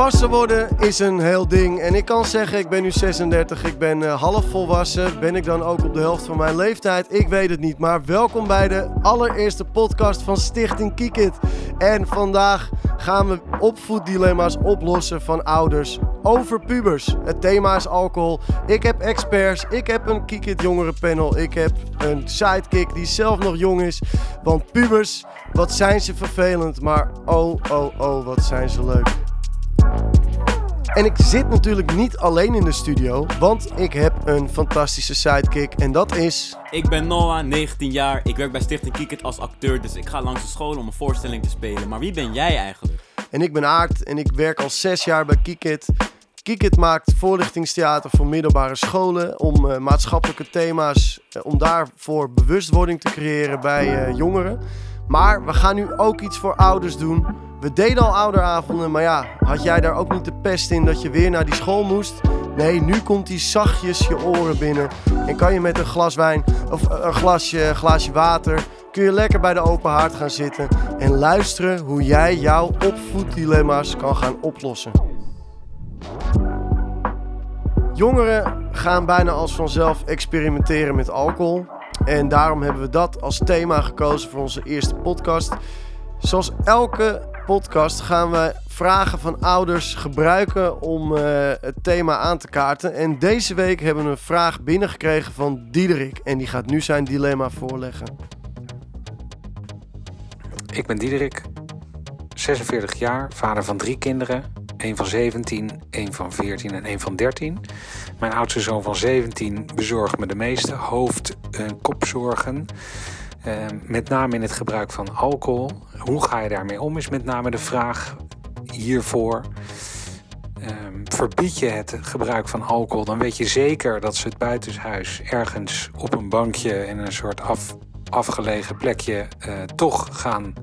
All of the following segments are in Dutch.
Volwassen worden is een heel ding. En ik kan zeggen, ik ben nu 36, ik ben uh, half volwassen. Ben ik dan ook op de helft van mijn leeftijd? Ik weet het niet. Maar welkom bij de allereerste podcast van Stichting Kiekit. En vandaag gaan we opvoeddilemma's oplossen van ouders over pubers. Het thema is alcohol. Ik heb experts, ik heb een Kiekit jongerenpanel, ik heb een sidekick die zelf nog jong is. Want pubers, wat zijn ze vervelend, maar oh, oh, oh, wat zijn ze leuk. En ik zit natuurlijk niet alleen in de studio, want ik heb een fantastische sidekick en dat is... Ik ben Noah, 19 jaar. Ik werk bij Stichting Kiekit als acteur, dus ik ga langs de school om een voorstelling te spelen. Maar wie ben jij eigenlijk? En ik ben Aart en ik werk al zes jaar bij Kiekit. Kiekit maakt voorlichtingstheater voor middelbare scholen om uh, maatschappelijke thema's, uh, om daarvoor bewustwording te creëren bij uh, jongeren. Maar we gaan nu ook iets voor ouders doen. We deden al ouderavonden, maar ja, had jij daar ook niet de pest in dat je weer naar die school moest? Nee, nu komt die zachtjes je oren binnen. En kan je met een glas wijn of een glasje, glaasje water, kun je lekker bij de open haard gaan zitten en luisteren hoe jij jouw opvoeddilemma's kan gaan oplossen. Jongeren gaan bijna als vanzelf experimenteren met alcohol. En daarom hebben we dat als thema gekozen voor onze eerste podcast. Zoals elke podcast gaan we vragen van ouders gebruiken om uh, het thema aan te kaarten. En deze week hebben we een vraag binnengekregen van Diederik. En die gaat nu zijn dilemma voorleggen. Ik ben Diederik, 46 jaar, vader van drie kinderen. Een van 17, een van 14 en een van 13. Mijn oudste zoon van 17 bezorgt me de meeste hoofd- en kopzorgen. Uh, met name in het gebruik van alcohol. Hoe ga je daarmee om, is met name de vraag hiervoor. Uh, verbied je het gebruik van alcohol, dan weet je zeker dat ze het buitenshuis ergens op een bankje in een soort af, afgelegen plekje uh, toch gaan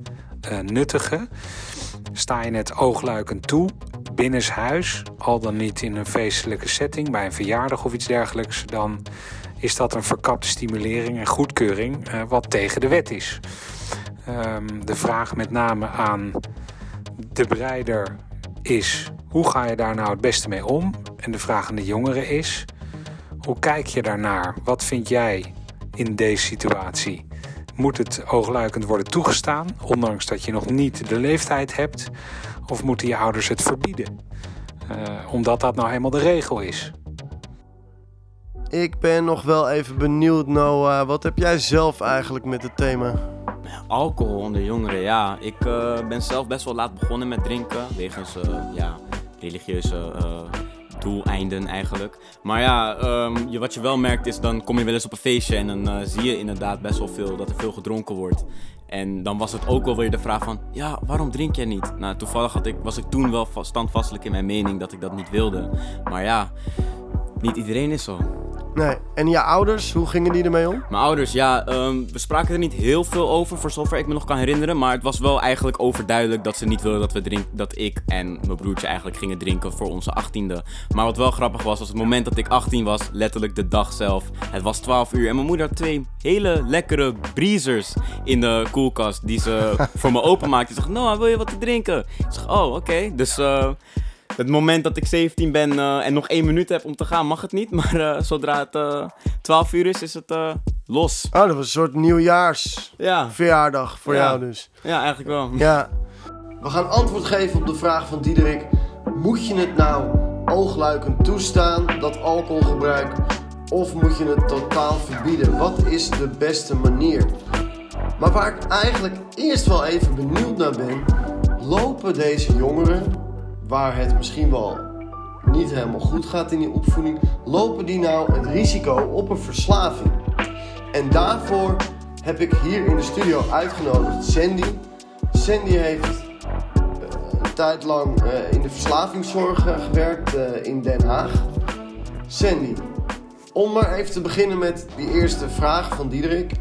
uh, nuttigen. Sta je het oogluikend toe, binnenshuis, al dan niet in een feestelijke setting, bij een verjaardag of iets dergelijks, dan is dat een verkapte stimulering en goedkeuring uh, wat tegen de wet is. Um, de vraag met name aan de bereider is: hoe ga je daar nou het beste mee om? En de vraag aan de jongeren is: hoe kijk je daarnaar? Wat vind jij in deze situatie? Moet het oogluikend worden toegestaan, ondanks dat je nog niet de leeftijd hebt? Of moeten je ouders het verbieden? Uh, omdat dat nou helemaal de regel is. Ik ben nog wel even benieuwd, Noah. Wat heb jij zelf eigenlijk met het thema? Alcohol onder jongeren, ja. Ik uh, ben zelf best wel laat begonnen met drinken. Wegens uh, ja, religieuze uh, doeleinden eigenlijk. Maar ja, um, je, wat je wel merkt is, dan kom je wel eens op een feestje en dan zie je inderdaad best wel veel dat er veel gedronken wordt. En dan was het ook wel weer de vraag van, ja, waarom drink jij niet? Nou, toevallig had ik, was ik toen wel standvastelijk in mijn mening dat ik dat niet wilde. Maar ja, niet iedereen is zo. Nee. En je ouders, hoe gingen die ermee om? Mijn ouders, ja, um, we spraken er niet heel veel over, voor zover ik me nog kan herinneren. Maar het was wel eigenlijk overduidelijk dat ze niet wilden dat, we drink, dat ik en mijn broertje eigenlijk gingen drinken voor onze achttiende. Maar wat wel grappig was, was het moment dat ik 18 was, letterlijk de dag zelf. Het was 12 uur en mijn moeder had twee hele lekkere breezers in de koelkast die ze voor me openmaakte. Ze zegt, Noah, wil je wat te drinken? Ik zeg, oh, oké. Okay. Dus... Uh, het moment dat ik 17 ben uh, en nog één minuut heb om te gaan, mag het niet. Maar uh, zodra het uh, 12 uur is, is het los. Oh, dat was een soort nieuwjaarsverjaardag ja. voor ja. jou dus. Ja, eigenlijk wel. Ja. We gaan antwoord geven op de vraag van Diederik. Moet je het nou oogluikend toestaan, dat alcoholgebruik? Of moet je het totaal verbieden? Wat is de beste manier? Maar waar ik eigenlijk eerst wel even benieuwd naar ben... lopen deze jongeren waar het misschien wel niet helemaal goed gaat in die opvoeding, lopen die nou het risico op een verslaving? En daarvoor heb ik hier in de studio uitgenodigd Sandy. Sandy heeft een tijd lang in de verslavingszorg gewerkt in Den Haag. Sandy, om maar even te beginnen met die eerste vraag van Diederik.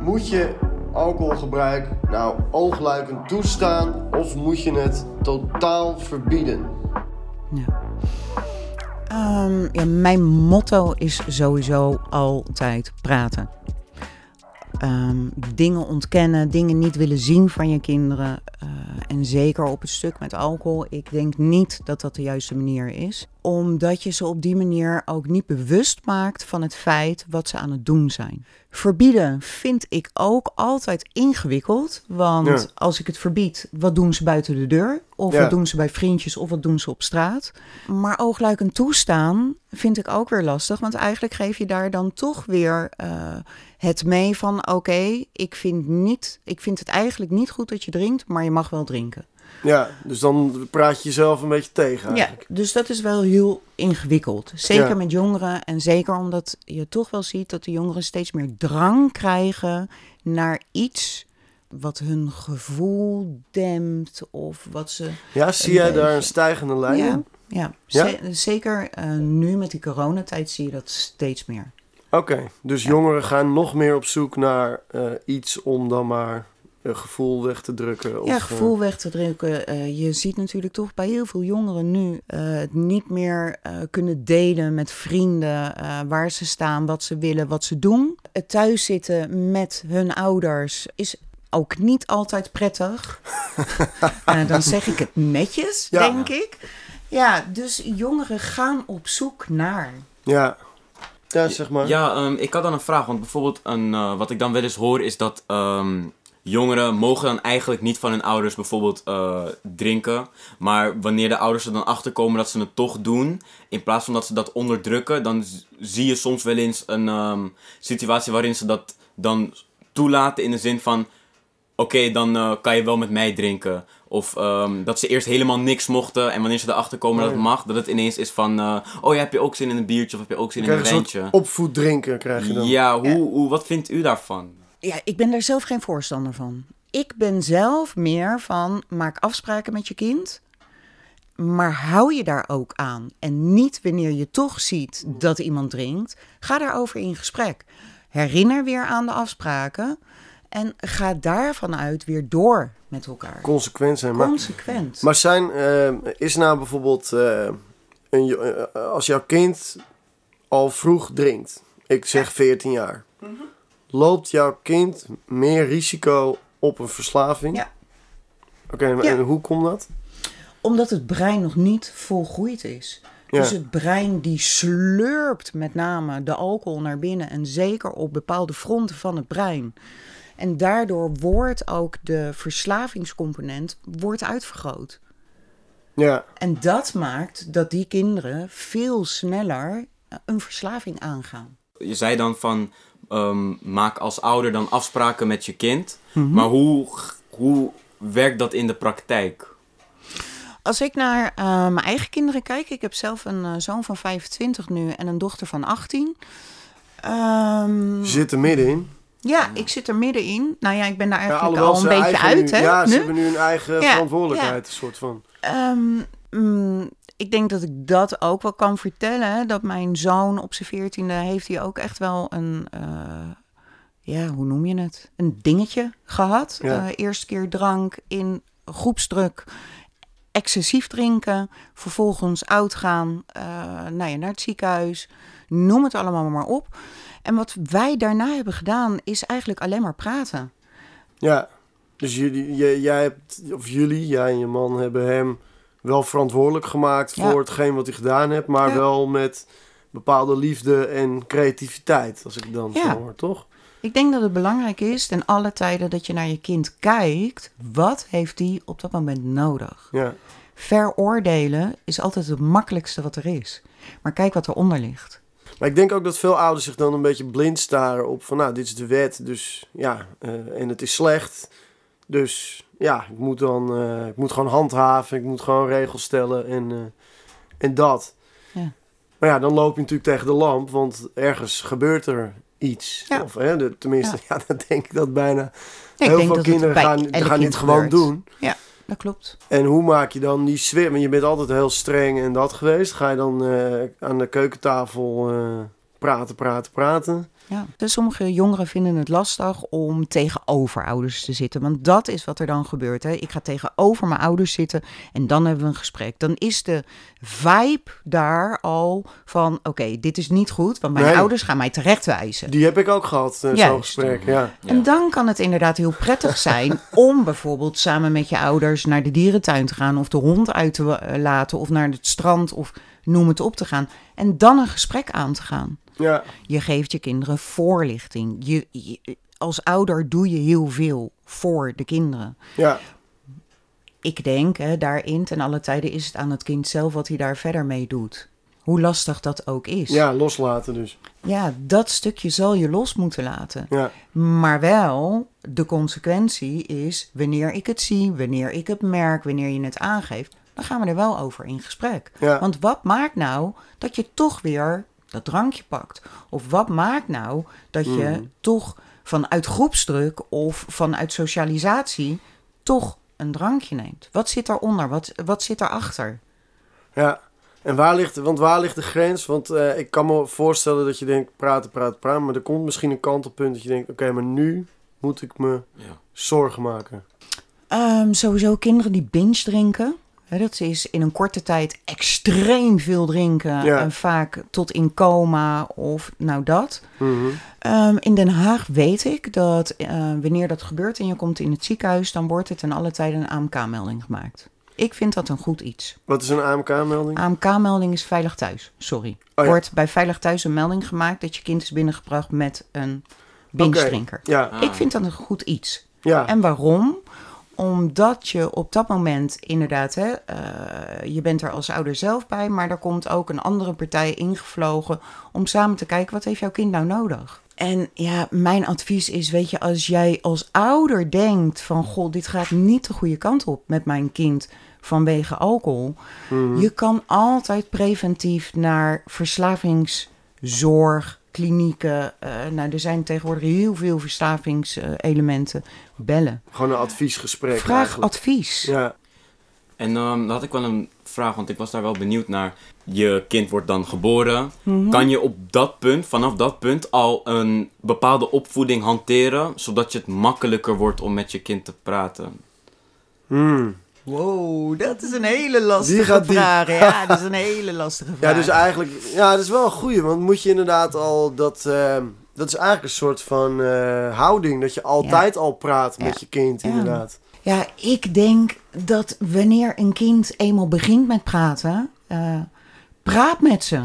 Moet je alcoholgebruik nou oogluikend toestaan of moet je het totaal verbieden? Ja. Um, ja, mijn motto is sowieso altijd praten. Ehm, dingen ontkennen, dingen niet willen zien van je kinderen. eh, en zeker op het stuk met alcohol. Ik denk niet dat dat de juiste manier is. Omdat je ze op die manier ook niet bewust maakt van het feit wat ze aan het doen zijn. Verbieden vind ik ook altijd ingewikkeld. Want Ja. als ik het verbied, wat doen ze buiten de deur? Of Ja. wat doen ze bij vriendjes of wat doen ze op straat? Maar oogluikend toestaan vind ik ook weer lastig. Want eigenlijk geef je daar dan toch weer eh, het mee van... oké, ik vind niet, ik vind het eigenlijk niet goed dat je drinkt... maar je mag wel drinken. Ja, dus dan praat je jezelf een beetje tegen Ja, eigenlijk. dus dat is wel heel ingewikkeld. Zeker Ja. met jongeren. En zeker omdat je toch wel ziet dat de jongeren steeds meer drang krijgen naar iets wat hun gevoel dempt of wat ze. Ja, zie jij daar een stijgende lijn Ja, in? ja. Ja? ze- zeker eh, nu met die coronatijd zie je dat steeds meer. Oké, dus jongeren gaan nog meer op zoek naar eh, iets om dan maar een gevoel weg te drukken. Of, ja, eh, gevoel weg te drukken. Eh, je ziet natuurlijk toch bij heel veel jongeren nu het niet meer kunnen delen met vrienden waar ze staan, wat ze willen, wat ze doen. Het thuiszitten met hun ouders is ook niet altijd prettig. Dan zeg ik het netjes, Ja. denk ik. Ja, dus jongeren gaan op zoek naar. ja. Ja, zeg maar. Ja, ehm, ik had dan een vraag. Want bijvoorbeeld, een, eh, wat ik dan wel eens hoor, is dat ehm, jongeren mogen dan eigenlijk niet van hun ouders bijvoorbeeld eh, drinken. Maar wanneer de ouders er dan achter komen dat ze het toch doen, in plaats van dat ze dat onderdrukken, dan zie je soms wel eens een ehm, situatie waarin ze dat dan toelaten in de zin van. Oké, dan eh, kan je wel met mij drinken. Of ehm, dat ze eerst helemaal niks mochten. En wanneer ze erachter komen dat het mag, dat het ineens is van... eh, oh ja, heb je ook zin in een biertje of heb je ook zin Je in een wijntje? soort opvoeddrinken krijg je dan. Ja, hoe, Hoe, wat vindt u daarvan? Ja, ik ben daar zelf geen voorstander van. Ik ben zelf meer van maak afspraken met je kind. Maar hou je daar ook aan. En niet wanneer je toch ziet dat iemand drinkt. Ga daarover in gesprek. Herinner weer aan de afspraken. En ga daarvan uit weer door met elkaar. Consequent zijn. Maar, Consequent. maar zijn, eh, is nou bijvoorbeeld, eh, een, eh, als jouw kind al vroeg drinkt, ik zeg 14 jaar, Mhm. loopt jouw kind meer risico op een verslaving? Ja. Oké, Ja. en hoe komt dat? Omdat het brein nog niet volgroeid is. Ja. Dus het brein die slurpt met name de alcohol naar binnen. En zeker op bepaalde fronten van het brein. En daardoor wordt ook de verslavingscomponent wordt uitvergroot. Ja, En dat maakt dat die kinderen veel sneller een verslaving aangaan. Je zei dan van, ehm, maak als ouder dan afspraken met je kind. Mhm. Maar hoe, hoe werkt dat in de praktijk? Als ik naar eh, mijn eigen kinderen kijk, ik heb zelf een eh, zoon van 25 nu en een dochter van 18. Ehm, je zit er middenin. Ja, ik zit er middenin. Nou ja, ik ben daar eigenlijk al een beetje uit, nu, hè? Ja, ze nu? hebben nu een eigen verantwoordelijkheid, een soort van. Ehm, mm, ik denk dat ik dat ook wel kan vertellen. Dat mijn zoon op zijn veertiende heeft hij ook echt wel een, eh, ja, hoe noem je het? Een dingetje gehad. Ja. Eh, eerste keer drank in groepsdruk, excessief drinken, vervolgens uitgaan, eh nou ja, naar het ziekenhuis, noem het allemaal maar op. En wat wij daarna hebben gedaan, is eigenlijk alleen maar praten. Ja, dus jullie, jij, jij hebt, of jullie, jij en je man hebben hem wel verantwoordelijk gemaakt Ja. voor hetgeen wat hij gedaan hebt, maar Ja. wel met bepaalde liefde en creativiteit, als ik dan Ja. zo hoor, toch? Ik denk dat het belangrijk is ten alle tijden dat je naar je kind kijkt. Wat heeft die op dat moment nodig? Ja, Veroordelen is altijd het makkelijkste wat er is. Maar kijk wat eronder ligt. Maar ik denk ook dat veel ouders zich dan een beetje blind staren op van, nou, dit is de wet, dus ja, eh, en het is slecht, dus ja, ik moet dan, eh, ik moet gewoon handhaven, ik moet gewoon regels stellen en, eh, en dat. Ja. Maar ja, dan loop je natuurlijk tegen de lamp, want ergens gebeurt er iets. Ja. Of hè, de, tenminste, ja. dan denk ik dat bijna Ik heel veel kinderen gaan, gaan dit gewoon doen. Dat klopt. En hoe maak je dan die swim? Want je bent altijd heel streng en dat geweest. Ga je dan eh, aan de keukentafel eh, praten, praten, praten. Ja. Dus sommige jongeren vinden het lastig om tegenover ouders te zitten. Want dat is wat er dan gebeurt. Hè. Ik ga tegenover mijn ouders zitten en dan hebben we een gesprek. Dan is de vibe daar al van: oké, dit is niet goed, want mijn Nee. ouders gaan mij terechtwijzen. Die heb ik ook gehad, eh, zo'n gesprek. Ja. En dan kan het inderdaad heel prettig zijn om bijvoorbeeld samen met je ouders naar de dierentuin te gaan of de hond uit te eh, laten of naar het strand of noem het op te gaan. En dan een gesprek aan te gaan. Ja. Je geeft je kinderen voorlichting. Je, je- als ouder doe je heel veel voor de kinderen. ja. Ik denk, hè, daarin ten alle tijden is het aan het kind zelf wat hij daar verder mee doet. Hoe lastig dat ook is. Ja, loslaten dus. Ja, dat stukje zal je los moeten laten. Ja. Maar wel, de consequentie is, wanneer ik het zie, wanneer ik het merk, wanneer je het aangeeft, dan gaan we er wel over in gesprek. Ja. Want wat maakt nou dat je toch weer dat drankje pakt? Of wat maakt nou dat je Mhm. toch vanuit groepsdruk of vanuit socialisatie toch een drankje neemt? Wat zit daaronder? Wat, wat zit daarachter? Ja. En waar ligt, want waar ligt de grens? Want eh, ik kan me voorstellen dat je denkt, praten, praten, praten. Maar er komt misschien een kantelpunt dat je denkt, oké, maar nu moet ik me Ja. zorgen maken. Ehm, sowieso kinderen die binge drinken. Dat is in een korte tijd extreem veel drinken. Ja. En vaak tot in coma of nou dat. Mhm. Ehm, in Den Haag weet ik dat eh, wanneer dat gebeurt en je komt in het ziekenhuis... dan wordt het ten alle tijde een AMK-melding gemaakt. Ik vind dat een goed iets. Wat is een AMK-melding? AMK-melding is Veilig Thuis, sorry. Oh ja. Wordt bij Veilig Thuis een melding gemaakt... dat je kind is binnengebracht met een binge-drinker. Ja, Ah. Ik vind dat een goed iets. ja. En waarom? Omdat je op dat moment inderdaad, hè, eh, je bent er als ouder zelf bij, maar er komt ook een andere partij ingevlogen om samen te kijken wat heeft jouw kind nou nodig. En ja, mijn advies is, weet je, als jij als ouder denkt van, goh, dit gaat niet de goede kant op met mijn kind vanwege alcohol, Mhm. je kan altijd preventief naar verslavingszorg, klinieken. eh, nou, er zijn tegenwoordig heel veel verslavingselementen. Bellen. Gewoon een adviesgesprek Vraag eigenlijk. advies. Ja, En ehm, dan had ik wel een vraag, want ik was daar wel benieuwd naar. Je kind wordt dan geboren. Mhm. Kan je op dat punt, vanaf dat punt, al een bepaalde opvoeding hanteren, zodat je het makkelijker wordt om met je kind te praten? Hmm. Wow, dat is een hele lastige Die gaat diep. vraag. Ja, dat is een hele lastige vraag. ja, dus eigenlijk, ja, dat is wel een goeie. Want moet je inderdaad al dat, eh, dat is eigenlijk een soort van eh, houding. Dat je altijd al praat Ja. met je kind, inderdaad. Ja, ik denk dat wanneer een kind eenmaal begint met praten, eh, praat met ze.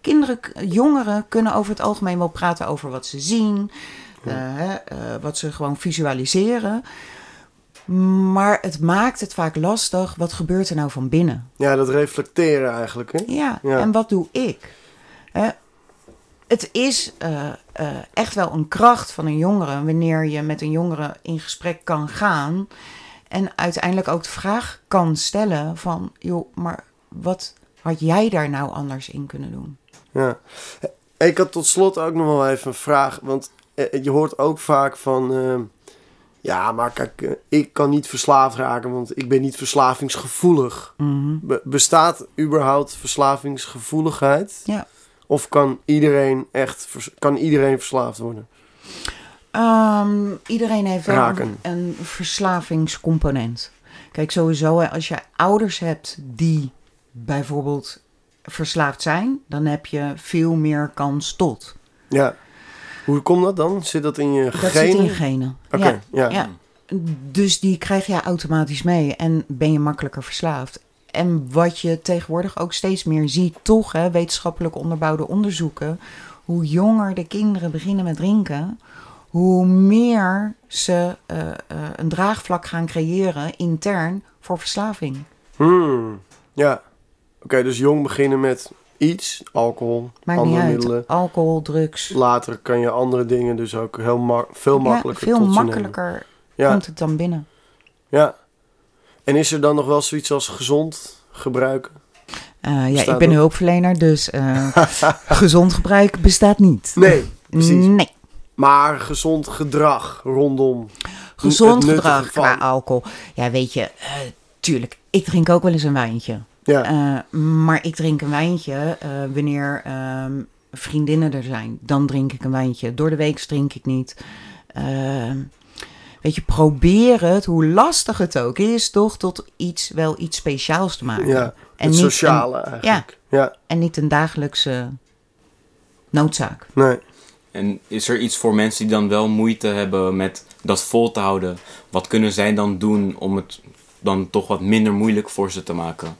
Kinderen, jongeren kunnen over het algemeen wel praten over wat ze zien, wat ze gewoon visualiseren. Maar het maakt het vaak lastig. Wat gebeurt er nou van binnen? Ja, dat reflecteren eigenlijk, hè? Ja, Ja. en wat doe ik? Hè, het is eh, eh, echt wel een kracht van een jongere wanneer je met een jongere in gesprek kan gaan en uiteindelijk ook de vraag kan stellen van, joh, maar wat had jij daar nou anders in kunnen doen? Ja. Ik had tot slot ook nog wel even een vraag. Want eh, je hoort ook vaak van... eh, ja, maar kijk, eh, ik kan niet verslaafd raken, want ik ben niet verslavingsgevoelig. Mhm. Be- bestaat überhaupt verslavingsgevoeligheid? Ja. Of kan iedereen echt kan iedereen verslaafd worden? Ehm, iedereen heeft wel een, een verslavingscomponent. Kijk, sowieso, als je ouders hebt die bijvoorbeeld verslaafd zijn, dan heb je veel meer kans tot. Ja. Hoe komt dat dan? Zit dat in je Dat genen? zit in je genen. Oké, ja. Dus die krijg je automatisch mee en ben je makkelijker verslaafd. En wat je tegenwoordig ook steeds meer ziet, toch, hè, wetenschappelijk onderbouwde onderzoeken, hoe jonger de kinderen beginnen met drinken, hoe meer ze eh, eh, een draagvlak gaan creëren intern voor verslaving. Hmm, ja. Oké, dus jong beginnen met iets, alcohol, Maakt andere middelen. Alcohol, drugs. Later kan je andere dingen dus ook heel ma- veel Ja, makkelijker veel tot makkelijker Ja, komt het dan binnen. ja. En is er dan nog wel zoiets als gezond gebruiken? Eh, ja, ik ben hulpverlener, dus eh, gezond gebruik bestaat niet. Nee, precies. Nee. Maar gezond gedrag rondom. Gezond gedrag qua van. alcohol. Ja, weet je, eh, tuurlijk, ik drink ook wel eens een wijntje. Ja, Eh, maar ik drink een wijntje eh, wanneer ehm, vriendinnen er zijn, dan drink ik een wijntje. Door de week drink ik niet. Ehm, weet je, probeer het, hoe lastig het ook is, toch tot iets, wel iets speciaals te maken. Ja, en niet sociale een- eigenlijk. Ja. En niet een dagelijkse noodzaak. nee. En is er iets voor mensen die dan wel moeite hebben met dat vol te houden? Wat kunnen zij dan doen om het dan toch wat minder moeilijk voor ze te maken?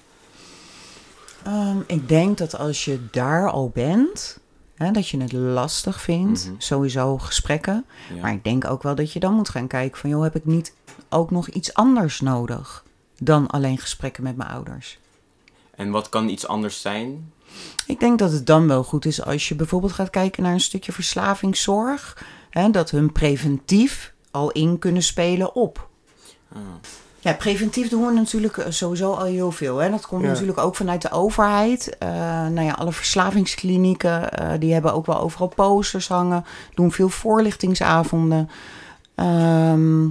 Ehm, ik denk dat als je daar al bent, hè, dat je het lastig vindt, Mhm. sowieso gesprekken. Ja. Maar ik denk ook wel dat je dan moet gaan kijken van, joh, heb ik niet ook nog iets anders nodig dan alleen gesprekken met mijn ouders? En wat kan iets anders zijn? Ik denk dat het dan wel goed is als je bijvoorbeeld gaat kijken naar een stukje verslavingszorg. Hè, dat hun preventief al in kunnen spelen op. Ah. Ja, preventief doen we natuurlijk eh, sowieso al heel veel. Hè. Dat komt Ja. natuurlijk ook vanuit de overheid. Eh nou ja, alle verslavingsklinieken, eh, die hebben ook wel overal posters hangen. Doen veel voorlichtingsavonden. Ehm,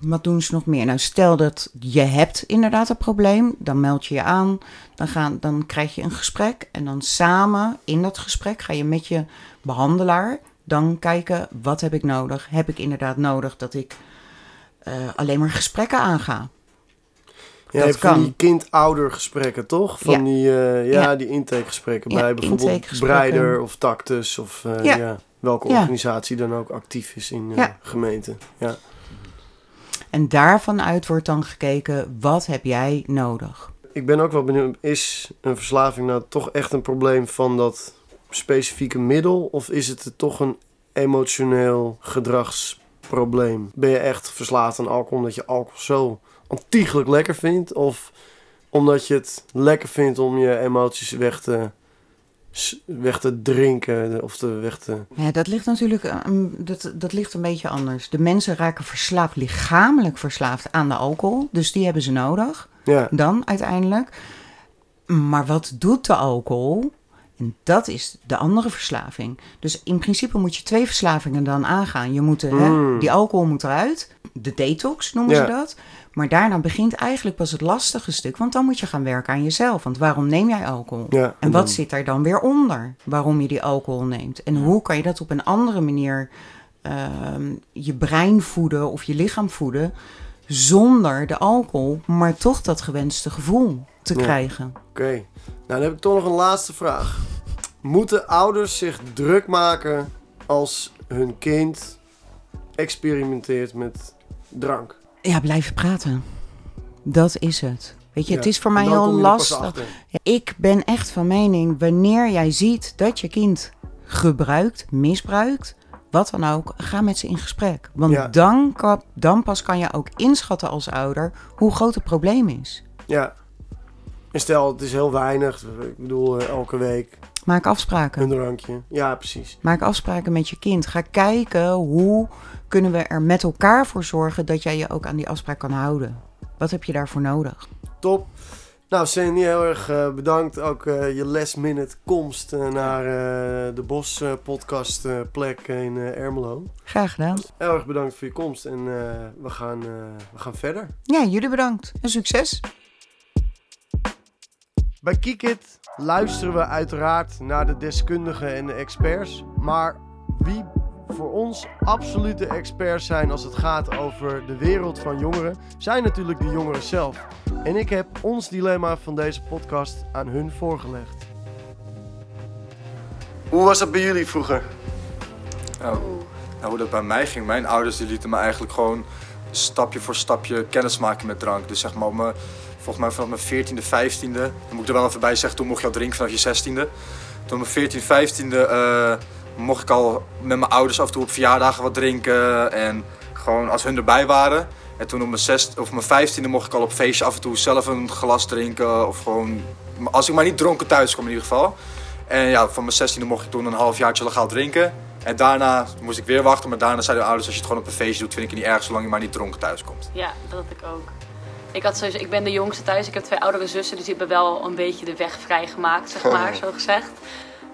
wat doen ze nog meer? Nou, stel dat je hebt inderdaad een probleem, dan meld je je aan. Dan, gaan, dan krijg je een gesprek en dan samen in dat gesprek ga je met je behandelaar dan kijken wat heb ik nodig. Heb ik inderdaad nodig dat ik eh, alleen maar gesprekken aanga? Ja, Dat van kan. die kind-ouder gesprekken, toch? Van Ja. die, eh, ja, Ja. die intakegesprekken Ja, bij bijvoorbeeld intakegesprekken. Breider of Tactus of eh, Ja. welke organisatie dan ook actief is in Ja. gemeente. Ja. En daarvan uit wordt dan gekeken, wat heb jij nodig? Ik ben ook wel benieuwd, is een verslaving nou toch echt een probleem van dat specifieke middel? Of is het toch een emotioneel gedragsprobleem? Ben je echt verslaafd aan alcohol omdat je alcohol zo ontiegelijk lekker vindt? Of omdat je het lekker vindt om je emoties weg te, weg te drinken of te weg te... Ja, dat ligt natuurlijk eh, een- dat, dat ligt een beetje anders. De mensen raken verslaafd, lichamelijk verslaafd aan de alcohol. Dus die hebben ze nodig. Ja, dan uiteindelijk. Maar wat doet de alcohol? En dat is de andere verslaving. Dus in principe moet je twee verslavingen dan aangaan. Je moet, eh, hè, Mm. die alcohol moet eruit. De detox noemen Ja. ze dat. Maar daarna begint eigenlijk pas het lastige stuk. Want dan moet je gaan werken aan jezelf. Want waarom neem jij alcohol? ja. En wat dan- zit daar dan weer onder? Waarom je die alcohol neemt? En hoe kan je dat op een andere manier ehm, je brein voeden of je lichaam voeden zonder de alcohol, maar toch dat gewenste gevoel te Ja. krijgen? Oké, nou dan heb ik toch nog een laatste vraag. Moeten ouders zich druk maken als hun kind experimenteert met drank? Ja, blijven praten. Dat is het. Weet je, het is voor mij heel lastig. Ja, ik ben echt van mening, wanneer jij ziet dat je kind gebruikt, misbruikt, wat dan ook, ga met ze in gesprek. Want Ja. dan, kan, dan pas kan je ook inschatten als ouder hoe groot het probleem is. Ja. En stel, het is heel weinig. Ik bedoel, eh, elke week Maak afspraken. een drankje. Ja, precies. Maak afspraken met je kind. Ga kijken hoe kunnen we er met elkaar voor zorgen dat jij je ook aan die afspraak kan houden. Wat heb je daarvoor nodig? Top. Nou, Sandy, heel erg eh, bedankt. Ook eh, je last minute komst naar de Bos podcast plek in Ermelo. Graag gedaan. Heel erg bedankt voor je komst en we, gaan, we gaan verder. Ja, jullie bedankt. En succes. Bij Kiekit luisteren we uiteraard naar de deskundigen en de experts. Maar wie voor ons absolute experts zijn als het gaat over de wereld van jongeren, zijn natuurlijk de jongeren zelf. En ik heb ons dilemma van deze podcast aan hun voorgelegd. Hoe was dat bij jullie vroeger? Nou, nou, hoe dat bij mij ging, mijn ouders die lieten me eigenlijk gewoon stapje voor stapje kennis maken met drank. Dus zeg maar, volgens mij vanaf mijn 14e, 15e, dan moet ik er wel even bij zeggen, toen mocht je al drinken vanaf je 16e. Toen mijn 14e, 15e eh, mocht ik al met mijn ouders af en toe op verjaardagen wat drinken en gewoon als hun erbij waren. En toen op mijn, zes, of mijn 15e mocht ik al op feestje af en toe zelf een glas drinken of gewoon, als ik maar niet dronken thuis kwam in ieder geval. En ja, van mijn 16e mocht ik toen een halfjaartje legaal drinken. En daarna moest ik weer wachten, maar daarna zeiden de ouders: als je het gewoon op een feestje doet, vind ik het niet erg zolang je maar niet dronken thuis komt. Ja, dat had ik ook. Ik, had sowieso, ik ben de jongste thuis. Ik heb twee oudere zussen, dus die hebben wel een beetje de weg vrijgemaakt, zeg maar, zo gezegd.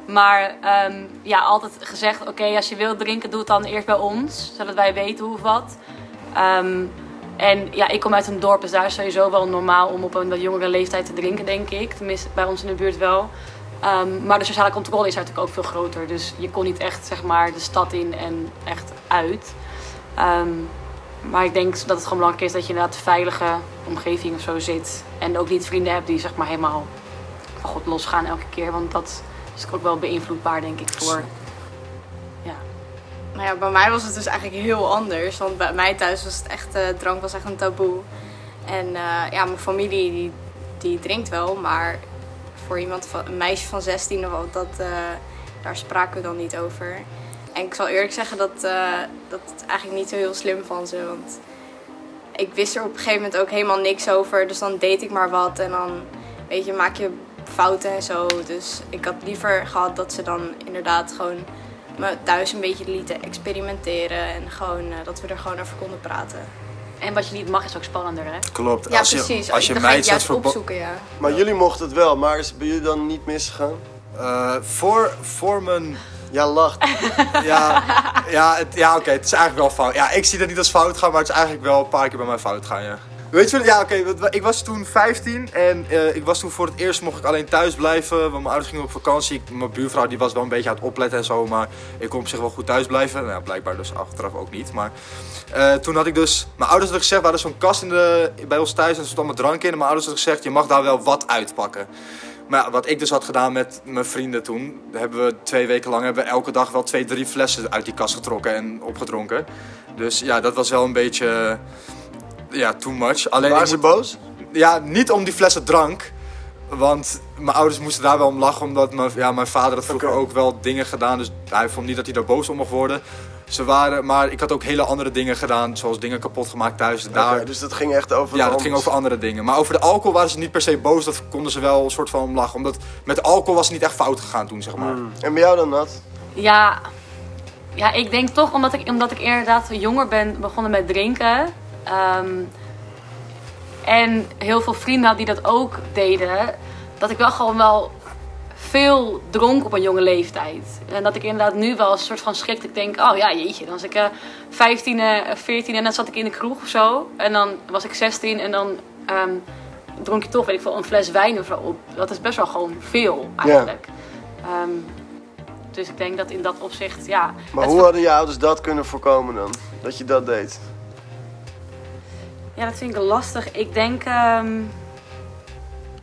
Maar ehm, ja, altijd gezegd, oké, als je wilt drinken, doe het dan eerst bij ons. Zodat wij weten hoe of wat. Ehm, en ja, ik kom uit een dorp, dus daar is sowieso wel normaal om op een wat jongere leeftijd te drinken, denk ik. Tenminste, bij ons in de buurt wel. Ehm, maar de sociale controle is natuurlijk ook veel groter. Dus je kon niet echt zeg maar, de stad in en echt uit. Ehm, maar ik denk dat het gewoon belangrijk is dat je inderdaad een veilige omgeving of zo zit. En ook niet vrienden hebt die zeg maar helemaal van God losgaan elke keer. Want dat is ook wel beïnvloedbaar denk ik voor... Ja. Nou ja, bij mij was het dus eigenlijk heel anders. Want bij mij thuis was het echt, eh, drank was echt een taboe. En eh, ja, mijn familie die, die drinkt wel, maar voor iemand van, een meisje van 16 of wat, dat, eh, daar spraken we dan niet over. En ik zal eerlijk zeggen dat, eh, dat het eigenlijk niet zo heel slim van ze. Want ik wist er op een gegeven moment ook helemaal niks over. Dus dan deed ik maar wat en dan weet je, maak je fouten en zo. Dus ik had liever gehad dat ze dan inderdaad gewoon me thuis een beetje lieten experimenteren. En gewoon, eh, dat we er gewoon over konden praten. En wat je niet mag is ook spannender hè? Klopt. Ja, als je, precies. Als je dan meid zet opzoeken, ja. Maar jullie mochten het wel, maar is het bij jullie dan niet misgegaan? Eh, voor, voor mijn Ja, lacht. Ja, ja, het, ja oké, het is eigenlijk wel fout. Ja, ik zie dat niet als fout gaan, maar het is eigenlijk wel een paar keer bij mij fout gaan, ja. Weet je wel, ja oké, ik was toen 15 en eh, ik was toen voor het eerst mocht ik alleen thuis blijven, want mijn ouders gingen op vakantie. Mijn buurvrouw die was wel een beetje aan het opletten en zo, maar ik kon op zich wel goed thuis blijven. Nou, blijkbaar dus achteraf ook niet, maar eh, toen had ik dus, mijn ouders hadden gezegd, we hadden zo'n kast in de, bij ons thuis en er stond allemaal drank in. En mijn ouders hadden gezegd, je mag daar wel wat uitpakken. Maar wat ik dus had gedaan met mijn vrienden toen, hebben we twee weken lang hebben we elke dag wel twee, drie flessen uit die kast getrokken en opgedronken. Dus ja, dat was wel een beetje, ja, too much. Alleen Waren ze boos? ja, niet om die flessen drank. Want mijn ouders moesten daar wel om lachen, omdat mijn, ja, mijn vader had vroeger ook wel dingen gedaan. Dus hij vond niet dat hij daar boos om mocht worden. Ze waren, maar ik had ook hele andere dingen gedaan, zoals dingen kapot gemaakt thuis. Daar, dus dat ging echt over ja, dat ging over andere dingen. Maar over de alcohol waren ze niet per se boos, dat konden ze wel een soort van om lachen. Omdat met alcohol was het niet echt fout gegaan toen, zeg maar. Hmm. En bij jou dan, Nat? Ja, ja, ik denk toch omdat ik, omdat ik inderdaad jonger ben begonnen met drinken. Ehm, en heel veel vrienden had die dat ook deden. Dat ik wel gewoon wel veel dronk op een jonge leeftijd. En dat ik inderdaad nu wel een soort van schrikt. Ik denk, oh ja, jeetje. Dan was ik eh 15, eh, 14 en dan zat ik in de kroeg of zo. En dan was ik 16 en dan ehm, dronk je toch, weet ik veel, een fles wijn of zo op. Dat is best wel gewoon veel eigenlijk. Ehm, dus ik denk dat in dat opzicht, ja. Maar hoe hadden je ouders dat kunnen voorkomen dan? Dat je dat deed? Ja, dat vind ik lastig. Ik denk. ehm,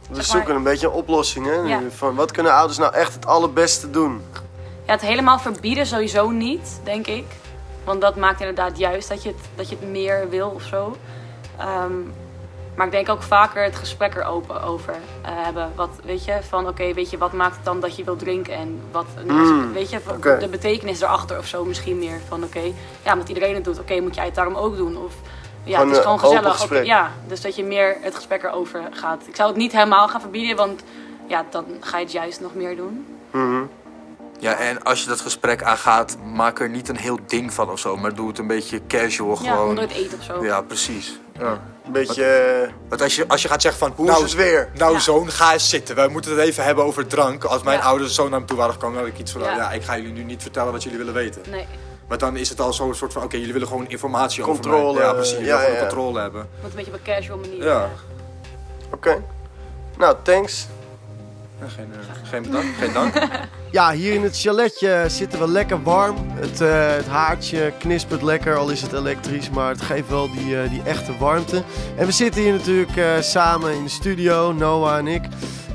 We Zeg zoeken een beetje een oplossing, hè? nu. Ja. Van wat kunnen ouders nou echt het allerbeste doen? ja, het helemaal verbieden sowieso niet, denk ik. Want dat maakt inderdaad juist dat je het, dat je het meer wil of zo. Ehm, maar ik denk ook vaker het gesprek erover over eh, hebben. Wat, weet je, van oké, weet je, wat maakt het dan dat je wilt drinken? En wat, Mm, weet je, van de betekenis erachter of zo misschien meer. Van oké, ja, omdat iedereen het doet, oké, moet jij het daarom ook doen? Of ja, Gewoon het is gewoon gezellig. ja, dus dat je meer het gesprek erover gaat. Ik zou het niet helemaal gaan verbieden, want ja, dan ga je het juist nog meer doen. Mhm. Ja, en als je dat gesprek aangaat, maak er niet een heel ding van of zo. Maar doe het een beetje casual Ja, gewoon. onder het eten of zo. Ja, precies. Ja. Een beetje, eh, Want als je, als je gaat zeggen van, hoe nou, is het weer? nou Ja. zoon, ga eens zitten. We moeten het even hebben over drank. Als mijn Ja. ouders zo naar me toe waren gekomen, dan had ik iets van, Ja. ja. ik ga jullie nu niet vertellen wat jullie willen weten. Nee, Maar dan is het al zo'n soort van, oké, jullie willen gewoon informatie over Controle, mij. Ja, precies. Jullie ja, willen gewoon ja. controle hebben. moet een beetje op een casual manier. Ja. eh. Oké. Nou, thanks. Ja, geen, eh, geen bedankt, geen dank. Ja, hier in het chaletje zitten we lekker warm. Het, eh, het haartje knispert lekker, al is het elektrisch, maar het geeft wel die, eh, die echte warmte. En we zitten hier natuurlijk eh, samen in de studio, Noah en ik.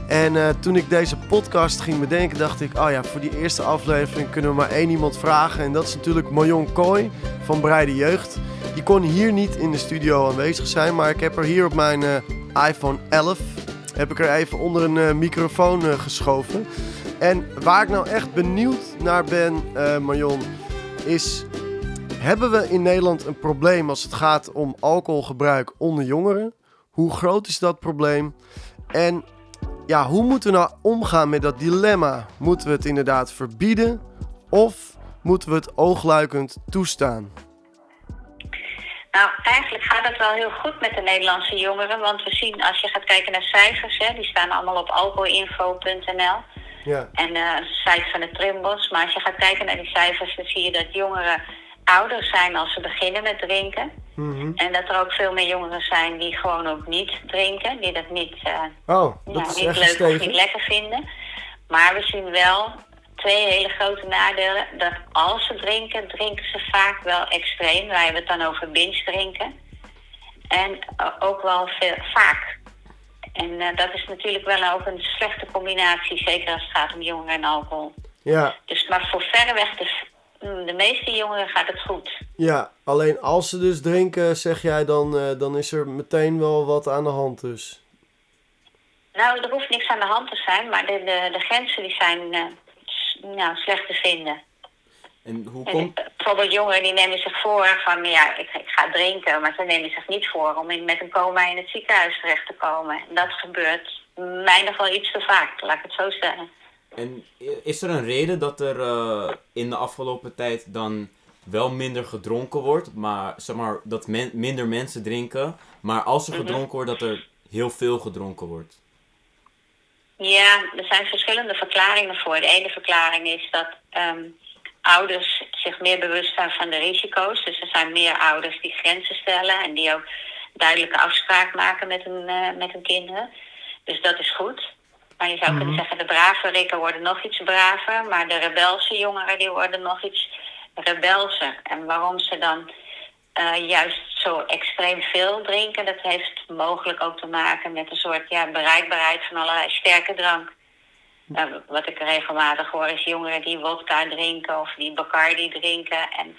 En eh, toen ik deze podcast ging bedenken, dacht ik, oh ja, voor die eerste aflevering kunnen we maar één iemand vragen. En dat is natuurlijk Marion Kooi van Breide Jeugd. Die kon hier niet in de studio aanwezig zijn, maar ik heb er hier op mijn eh, iPhone 11 heb ik er even onder een eh, microfoon geschoven. En waar ik nou echt benieuwd naar ben, Marion, is... Hebben we in Nederland een probleem als het gaat om alcoholgebruik onder jongeren? Hoe groot is dat probleem? En ja, hoe moeten we nou omgaan met dat dilemma? Moeten we het inderdaad verbieden of moeten we het oogluikend toestaan? Nou, eigenlijk gaat het wel heel goed met de Nederlandse jongeren. Want we zien, als je gaat kijken naar cijfers, hè, die staan allemaal op alcoholinfo.nl. Ja. En eh een site van de Trimbos. Maar als je gaat kijken naar die cijfers, dan zie je dat jongeren ouder zijn als ze beginnen met drinken. Mhm. En dat er ook veel meer jongeren zijn die gewoon ook niet drinken. Die dat niet, eh, Oh, dat niet leuk of niet lekker vinden. Maar we zien wel twee hele grote nadelen. Dat als ze drinken, drinken ze vaak wel extreem. Wij hebben het dan over binge drinken. En eh, ook wel veel, vaak. En eh, dat is natuurlijk wel ook een slechte combinatie, zeker als het gaat om jongeren en alcohol. Ja, Dus, maar voor verreweg de, de meeste jongeren gaat het goed. ja, alleen als ze dus drinken, zeg jij, dan, eh, dan is er meteen wel wat aan de hand dus. Nou, er hoeft niks aan de hand te zijn, maar de, de, de grenzen die zijn eh, nou, slecht te vinden. En hoe En, komt... eh, bijvoorbeeld jongeren die nemen zich voor van ja, ik, ik ga drinken, maar ze nemen zich niet voor om in, met een coma in het ziekenhuis terecht te komen. En dat gebeurt mij nog wel iets te vaak, laat ik het zo stellen. En is er een reden dat er eh, in de afgelopen tijd dan wel minder gedronken wordt, maar zeg maar dat men- minder mensen drinken, maar als er Mhm. gedronken wordt, dat er heel veel gedronken wordt? Ja, er zijn verschillende verklaringen voor. De ene verklaring is dat ehm, ouders zich meer bewust zijn van de risico's. Dus er zijn meer ouders die grenzen stellen en die ook duidelijke afspraak maken met hun, eh, met hun kinderen. Dus dat is goed. Maar je zou kunnen zeggen, de brave rikken worden nog iets braver, maar de rebelse jongeren die worden nog iets rebelser. En waarom ze dan eh, juist zo extreem veel drinken, dat heeft mogelijk ook te maken met een soort ja, bereikbaarheid van allerlei sterke drank. Nou, wat ik regelmatig hoor is jongeren die wodka drinken of die Bacardi drinken. En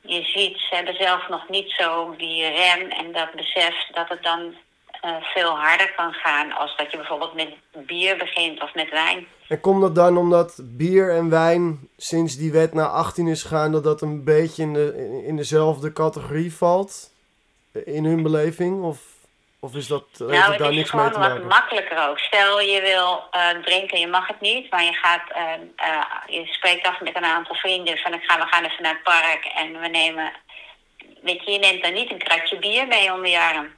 je ziet, ze hebben zelf nog niet zo die rem en dat besef dat het dan eh, veel harder kan gaan als dat je bijvoorbeeld met bier begint of met wijn. En komt dat dan omdat bier en wijn sinds die wet naar 18 is gegaan, dat dat een beetje in, de, in dezelfde categorie valt? In hun beleving? Of, of is dat, heeft nou, het daar het is niks mee gewoon te wat maken? makkelijker ook. Stel je wil eh, drinken, je mag het niet, maar je gaat, eh, je spreekt af met een aantal vrienden van ik ga, we gaan even naar het park en we nemen, weet je, je neemt dan niet een kratje bier mee onder je arm.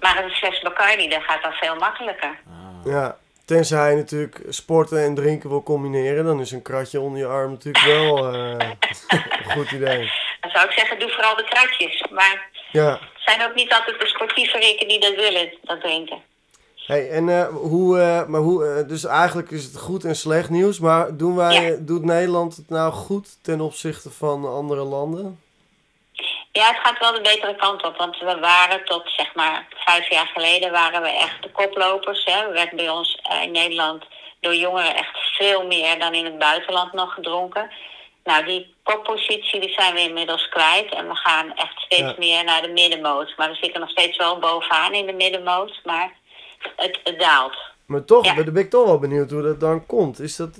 Maar een fles Bacardi, dat gaat dan veel makkelijker. Ja, tenzij je natuurlijk sporten en drinken wil combineren, dan is een kratje onder je arm natuurlijk wel eh, een goed idee. Dan zou ik zeggen, doe vooral de kratjes. Maar Ja, het zijn ook niet altijd de sportieve rikken die dat willen, dat drinken. hey, en eh, hoe, eh, maar hoe, eh, dus eigenlijk is het goed en slecht nieuws, maar doen wij, Ja. doet Nederland het nou goed ten opzichte van andere landen? Ja, het gaat wel de betere kant op. Want we waren tot zeg maar vijf jaar geleden waren we echt de koplopers. Hè. Er werd bij ons eh, in Nederland door jongeren echt veel meer dan in het buitenland nog gedronken. Nou, die koppositie die zijn we inmiddels kwijt. En we gaan echt steeds Ja. meer naar de middenmoot. Maar we zitten nog steeds wel bovenaan in de middenmoot. Maar het, het daalt. Maar toch, Ja. ben ik toch wel benieuwd hoe dat dan komt. Is dat,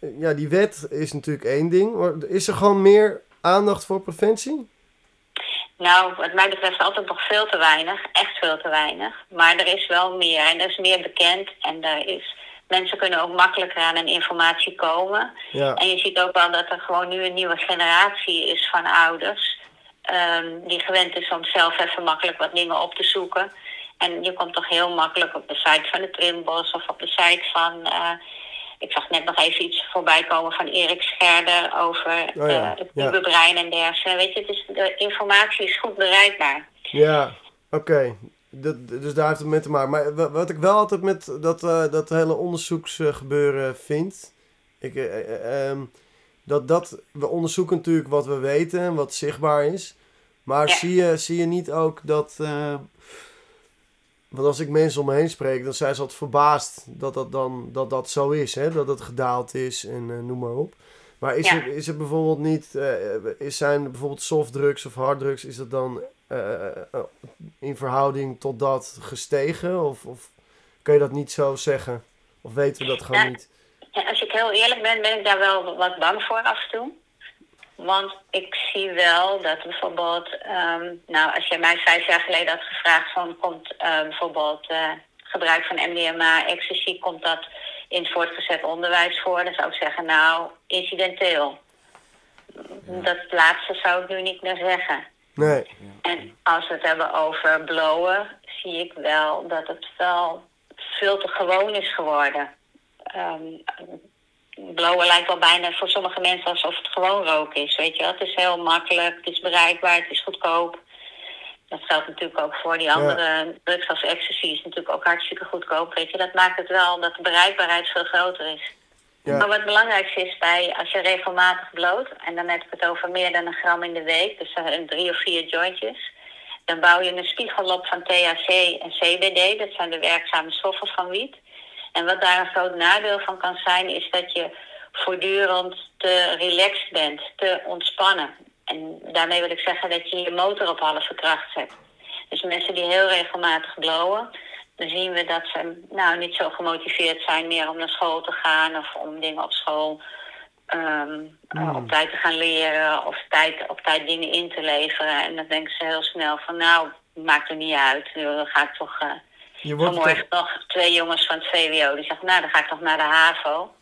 eh, ja, die wet is natuurlijk één ding, maar is er gewoon meer aandacht voor preventie? Nou, wat mij betreft altijd nog veel te weinig. Echt veel te weinig. Maar er is wel meer. En er is meer bekend. En er is, mensen kunnen ook makkelijker aan een informatie komen. Ja, En je ziet ook wel dat er gewoon nu een nieuwe generatie is van ouders. ehm, die gewend is om zelf even makkelijk wat dingen op te zoeken. En je komt toch heel makkelijk op de site van de Trimbos of op de site van. eh, ik zag net nog even iets voorbij komen van Erik Scherder over Oh ja, eh, het ja. nieuwe brein en dergelijke. Weet je, dus de informatie is goed bereikbaar. ja oké. Dus daar heeft het mee te maken. Maar wa- wat ik wel altijd met dat, eh, dat hele onderzoeksgebeuren vind. Ik, eh, eh, ehm, dat, dat, we onderzoeken natuurlijk wat we weten en wat zichtbaar is. Maar Ja. zie, je, zie je niet ook dat. Want als ik mensen om me heen spreek, dan zijn ze altijd verbaasd dat dat, dan, dat, dat zo is. Hè? Dat het gedaald is en eh, noem maar op. Maar is, Ja. er, is er bijvoorbeeld niet. eh, is zijn bijvoorbeeld softdrugs of harddrugs, is dat dan eh, in verhouding tot dat gestegen? Of, of kun je dat niet zo zeggen? Of weten we dat gewoon Ja. niet? Ja, als ik heel eerlijk ben, ben ik daar wel wat bang voor af en toe. Want ik zie wel dat bijvoorbeeld, ehm, nou, als je mij vijf jaar geleden had gevraagd van komt eh, bijvoorbeeld eh, gebruik van MDMA, ecstasy, komt dat in het voortgezet onderwijs voor? Dan zou ik zeggen, nou, incidenteel. Dat laatste zou ik nu niet meer zeggen. Nee. En als we het hebben over blowen, zie ik wel dat het wel veel te gewoon is geworden. Ehm blowen lijkt wel bijna voor sommige mensen alsof het gewoon roken is. Weet je wel? Het is heel makkelijk, het is bereikbaar, het is goedkoop. Dat geldt natuurlijk ook voor die andere drugs als ecstasy is natuurlijk ook hartstikke goedkoop. Weet je, dat maakt het wel dat de bereikbaarheid veel groter is. Ja. Maar wat het belangrijkste is bij als je regelmatig bloot, en dan heb ik het over meer dan een gram in de week, dus een drie of vier jointjes, dan bouw je een spiegel op van THC en CBD, dat zijn de werkzame stoffen van wiet. En wat daar een groot nadeel van kan zijn, is dat je voortdurend te relaxed bent, te ontspannen. En daarmee wil ik zeggen dat je je motor op halve kracht zet. Dus mensen die heel regelmatig blowen, dan zien we dat ze nou niet zo gemotiveerd zijn meer om naar school te gaan of om dingen op school ehm, uh, op tijd te gaan leren of tijd, op tijd dingen in te leveren. En dan denken ze heel snel van nou, maakt er niet uit. Dan ga ik toch. Uh, Je wordt vanmorgen nog twee jongens van het VWO die zeggen, nou dan ga ik toch naar de HAVO.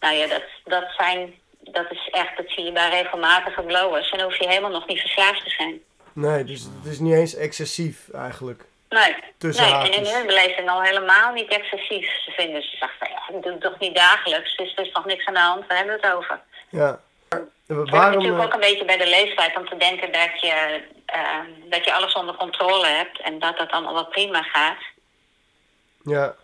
Nou ja, dat, dat zijn. Dat is echt, dat zie je bij regelmatige blowers. En dan hoef je helemaal nog niet verslaafd te zijn. Nee, dus het is niet eens excessief eigenlijk. Nee, Tussen nee en in hun beleving al helemaal niet excessief. Ze vinden, ze zeggen, ja, ik doe het toch niet dagelijks, dus er is toch niks aan de hand, waar hebben we het over? Ja. Het natuurlijk eh, ook een beetje bij de leeftijd om te denken dat je, eh, dat je alles onder controle hebt en dat dat allemaal wel prima gaat. Ja.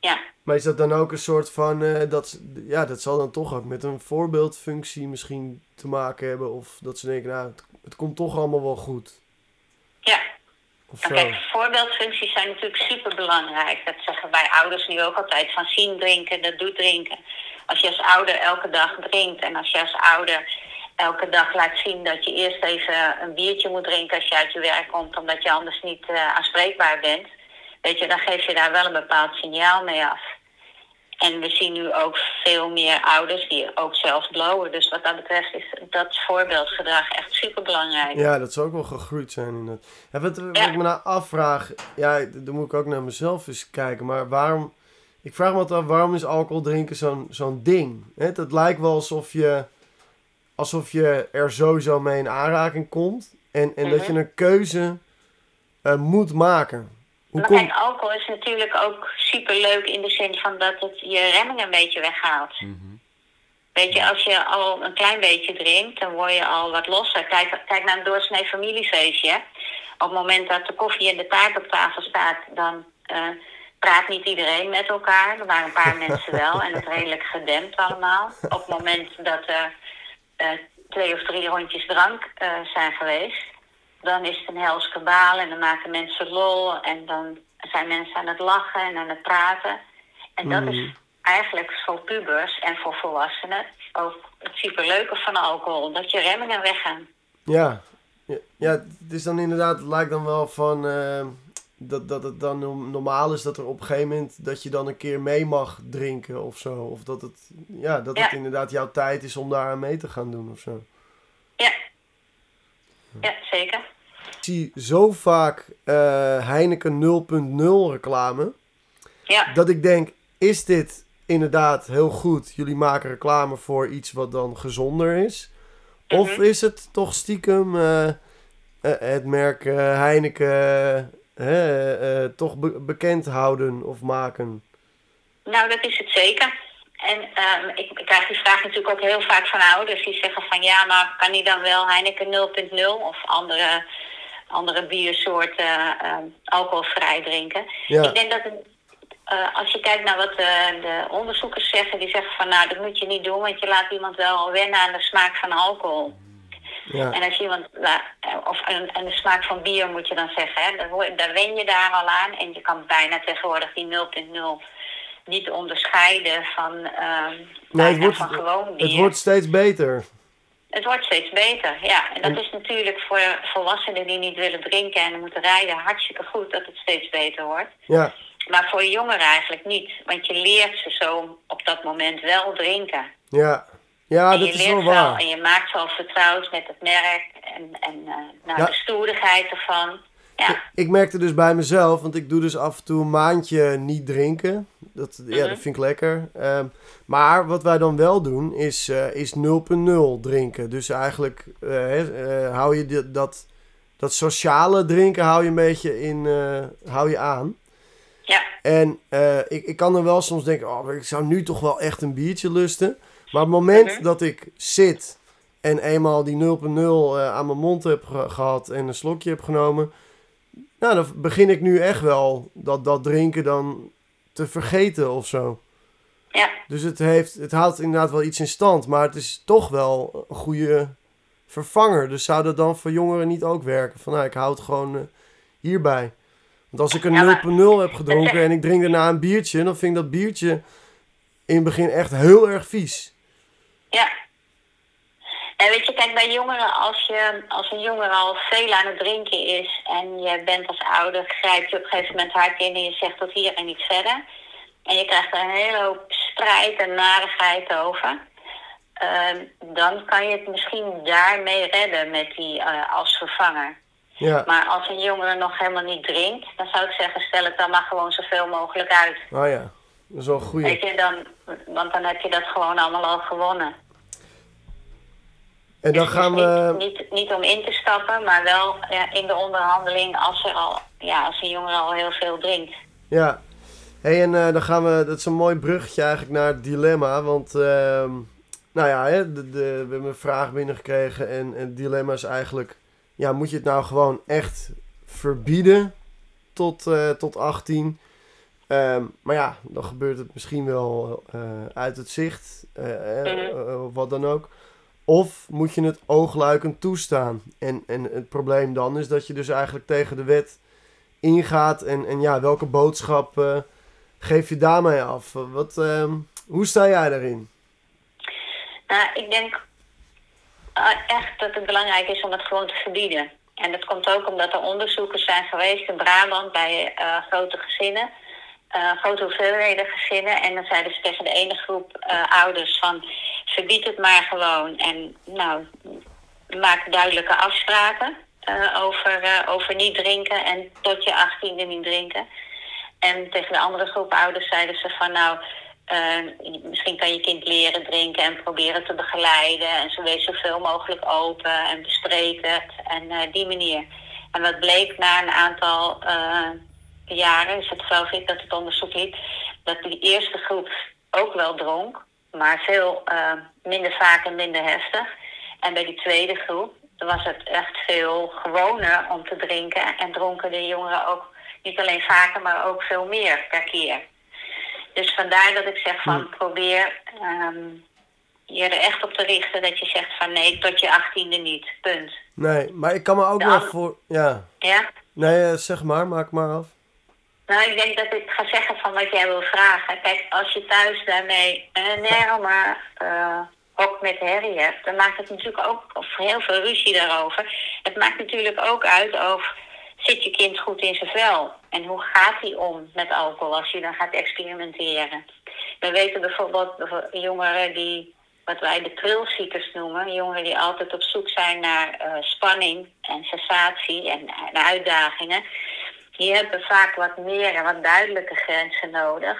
Ja, Maar is dat dan ook een soort van... eh, dat, ja, dat zal dan toch ook met een voorbeeldfunctie misschien te maken hebben. Of dat ze denken, nou, het, het komt toch allemaal wel goed. ja. Of Maar zo. kijk, voorbeeldfuncties zijn natuurlijk super belangrijk. Dat zeggen wij ouders nu ook altijd. Van zien drinken, dat doet drinken. Als je als ouder elke dag drinkt en als je als ouder elke dag laat zien dat je eerst even een biertje moet drinken als je uit je werk komt, omdat je anders niet eh, aanspreekbaar bent. Weet je, dan geef je daar wel een bepaald signaal mee af. En we zien nu ook veel meer ouders die ook zelf blowen. Dus wat dat betreft is dat voorbeeldgedrag echt super belangrijk. Ja, dat zou ook wel gegroeid zijn inderdaad. En wat, wat Ja. ik me nou afvraag, ja, dan moet ik ook naar mezelf eens kijken, maar waarom, ik vraag me altijd af, waarom is alcohol drinken zo'n zo'n ding? Het lijkt wel alsof je, alsof je er sowieso mee in aanraking komt en, en dat Mhm. je een keuze eh, moet maken. Maar kom... kijk, alcohol is natuurlijk ook superleuk in de zin van dat het je remming een beetje weghaalt. Weet je, als je al een klein beetje drinkt, dan word je al wat losser. Kijk, kijk naar een doorsnee familiefeestje. Op het moment dat de koffie en de taart op tafel staat, dan eh, praat niet iedereen met elkaar. Er waren een paar mensen wel en het redelijk gedempt allemaal. Op het moment dat er eh, twee of drie rondjes drank eh, zijn geweest, dan is het een hels kabaal en dan maken mensen lol en dan zijn mensen aan het lachen en aan het praten. En dat is eigenlijk voor pubers en voor volwassenen ook het superleuke van alcohol, dat je remmingen weggaan. Ja. ja, het is dan inderdaad, het lijkt dan wel van eh, dat, dat het dan no- normaal is dat er op een gegeven moment dat je dan een keer mee mag drinken of zo. Of dat het, ja, dat het inderdaad jouw tijd is om daar aan mee te gaan doen of zo. Ja, ja zeker. Ik zie zo vaak eh, Heineken 0.0 reclame Ja, dat ik denk, is dit inderdaad heel goed? Jullie maken reclame voor iets wat dan gezonder is? Of Mhm. is het toch stiekem eh, eh, het merk Heineken toch be- bekend houden of maken? nou dat is het zeker. En ehm, ik, ik krijg die vraag natuurlijk ook heel vaak van ouders die zeggen van ja, maar kan die dan wel Heineken 0.0 of andere, andere biersoorten ehm, alcoholvrij drinken? Ja, Ik denk dat het, eh, als je kijkt naar wat eh, de onderzoekers zeggen, die zeggen van nou dat moet je niet doen, want je laat iemand wel al wennen aan de smaak van alcohol. ja, En als iemand, eh, of aan, de smaak van bier moet je dan zeggen, hè, dan, daar wen je daar al aan. En je kan bijna tegenwoordig die 0.0 niet onderscheiden van, ehm Nee, het, wordt, van gewoon bier. het wordt steeds beter. Het wordt steeds beter, ja. En dat is natuurlijk voor volwassenen die niet willen drinken en moeten rijden hartstikke goed dat het steeds beter wordt. Ja, Maar voor jongeren eigenlijk niet. Want je leert ze zo op dat moment wel drinken. ja. Ja, en dat je is wel waar. en je maakt ze al vertrouwd met het merk en, en nou, Ja. de stoerigheid ervan. Ja, Ik merkte dus bij mezelf, want ik doe dus af en toe een maandje niet drinken. Dat, ja, Mhm. dat vind ik lekker. Ehm, maar wat wij dan wel doen, is, eh, is 0.0 drinken. Dus eigenlijk eh, eh, hou je dit- dat, dat sociale drinken hou je een beetje in, hou je aan. ja, En ik, ik kan er wel soms denken, oh, ik zou nu toch wel echt een biertje lusten. Maar op het moment Mhm. dat ik zit en eenmaal die 0.0 eh, aan mijn mond heb ge- gehad en een slokje heb genomen. Nou, dan begin ik nu echt wel dat, dat drinken dan te vergeten of zo. Ja. Dus het, heeft, het houdt inderdaad wel iets in stand, maar het is toch wel een goede vervanger. Dus zou dat dan voor jongeren niet ook werken? Van nou, ik hou het gewoon uh, hierbij. Want als ik een Ja, maar- 0.0 heb gedronken en ik drink daarna een biertje, dan vind ik dat biertje in het begin echt heel erg vies. Ja. En weet je, kijk, bij jongeren, als, je, als een jongere al veel aan het drinken is en je bent als ouder, grijp je op een gegeven moment hard in en je zegt tot hier en niet verder. En je krijgt er een hele hoop strijd en narigheid over. Ehm, dan kan je het misschien daarmee redden met die eh, als vervanger. Ja, Maar als een jongere nog helemaal niet drinkt, dan zou ik zeggen, stel het dan maar gewoon zoveel mogelijk uit. oh ja, dat is wel. Weet je, dan, want dan heb je dat gewoon allemaal al gewonnen. En dan Dus gaan niet, we... Niet, niet om in te stappen, maar wel ja, in de onderhandeling als, er al, ja, als een jongere al heel veel drinkt. Ja. hey, en eh, dan gaan we... Dat is een mooi bruggetje eigenlijk naar het dilemma. Want, ehm, nou ja, hè, de, de, we hebben een vraag binnengekregen. En, en het dilemma is eigenlijk... Ja, moet je het nou gewoon echt verbieden tot, eh, tot 18? Ehm, maar ja, dan gebeurt het misschien wel eh, uit het zicht. Mhm. of wat dan ook. Of moet je het oogluikend toestaan? En, en het probleem dan is dat je dus eigenlijk tegen de wet ingaat. En, en ja, welke boodschap eh, geef je daarmee af? Wat, ehm, hoe sta jij daarin? Nou, ik denk eh, echt dat het belangrijk is om het gewoon te verbieden. En dat komt ook omdat er onderzoeken zijn geweest in Brabant bij eh, grote gezinnen. Eh, grote hoeveelheden gezinnen. En dan zeiden ze tegen de ene groep eh, ouders van... verbied het maar gewoon. En nou, maak duidelijke afspraken eh, over, over niet drinken... en tot je achttiende niet drinken. En tegen de andere groep ouders zeiden ze van... nou, misschien kan je kind leren drinken en proberen te begeleiden. En zo wees zoveel mogelijk open en bespreek het. En die manier. En wat bleek na een aantal jaren, is het geloof ik dat het onderzoek liet, dat die eerste groep ook wel dronk, maar veel eh, minder vaak en minder heftig. En bij die tweede groep was het echt veel gewoner om te drinken. En dronken de jongeren ook niet alleen vaker, maar ook veel meer per keer. Dus vandaar dat ik zeg van probeer ehm, je er echt op te richten dat je zegt van nee, tot je achttiende niet. Punt. Nee, maar ik kan me ook wel voor... Ja, Ja? nee, eh, zeg maar, maak maar af. Nou, ik denk dat ik ga zeggen van wat jij wil vragen. Kijk, als je thuis daarmee een enorme eh hok met herrie hebt, dan maakt het natuurlijk ook of heel veel ruzie daarover. Het maakt natuurlijk ook uit of zit je kind goed in zijn vel en hoe gaat hij om met alcohol als je dan gaat experimenteren. We weten bijvoorbeeld voor jongeren die wat wij de trilziekers noemen, jongeren die altijd op zoek zijn naar eh, spanning en sensatie en, en uitdagingen die hebben vaak wat meer en wat duidelijke grenzen nodig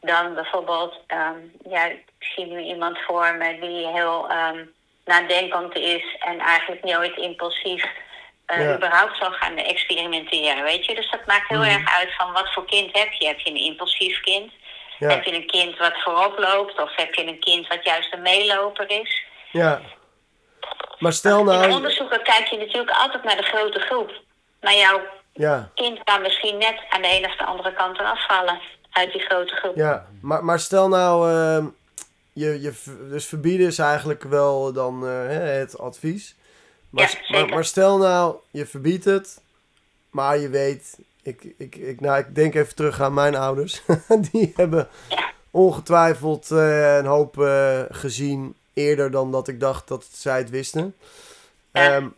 dan bijvoorbeeld, ehm, ja, ik zie nu iemand voor me die heel ehm, nadenkend is en eigenlijk nooit impulsief eh, Ja. überhaupt zal gaan experimenteren, weet je. Dus dat maakt heel Mhm. erg uit van wat voor kind heb je. Heb je een impulsief kind? Ja, Heb je een kind wat voorop loopt? Of heb je een kind wat juist een meeloper is? ja. Maar stel In nou... onderzoeken kijk je natuurlijk altijd naar de grote groep. Maar jouw Ja, kind kan misschien net aan de ene of de andere kant eraf vallen uit die grote groep. ja. Maar, maar stel nou... ehm, je, je, dus verbieden is eigenlijk wel dan eh, het advies. Maar, Ja, maar, maar stel nou, je verbiedt het, maar je weet... Ik, ik, ik, nou, ik denk even terug aan mijn ouders. Die hebben Ja. ongetwijfeld eh, een hoop eh, gezien eerder dan dat ik dacht dat zij het wisten. Ja. Ehm,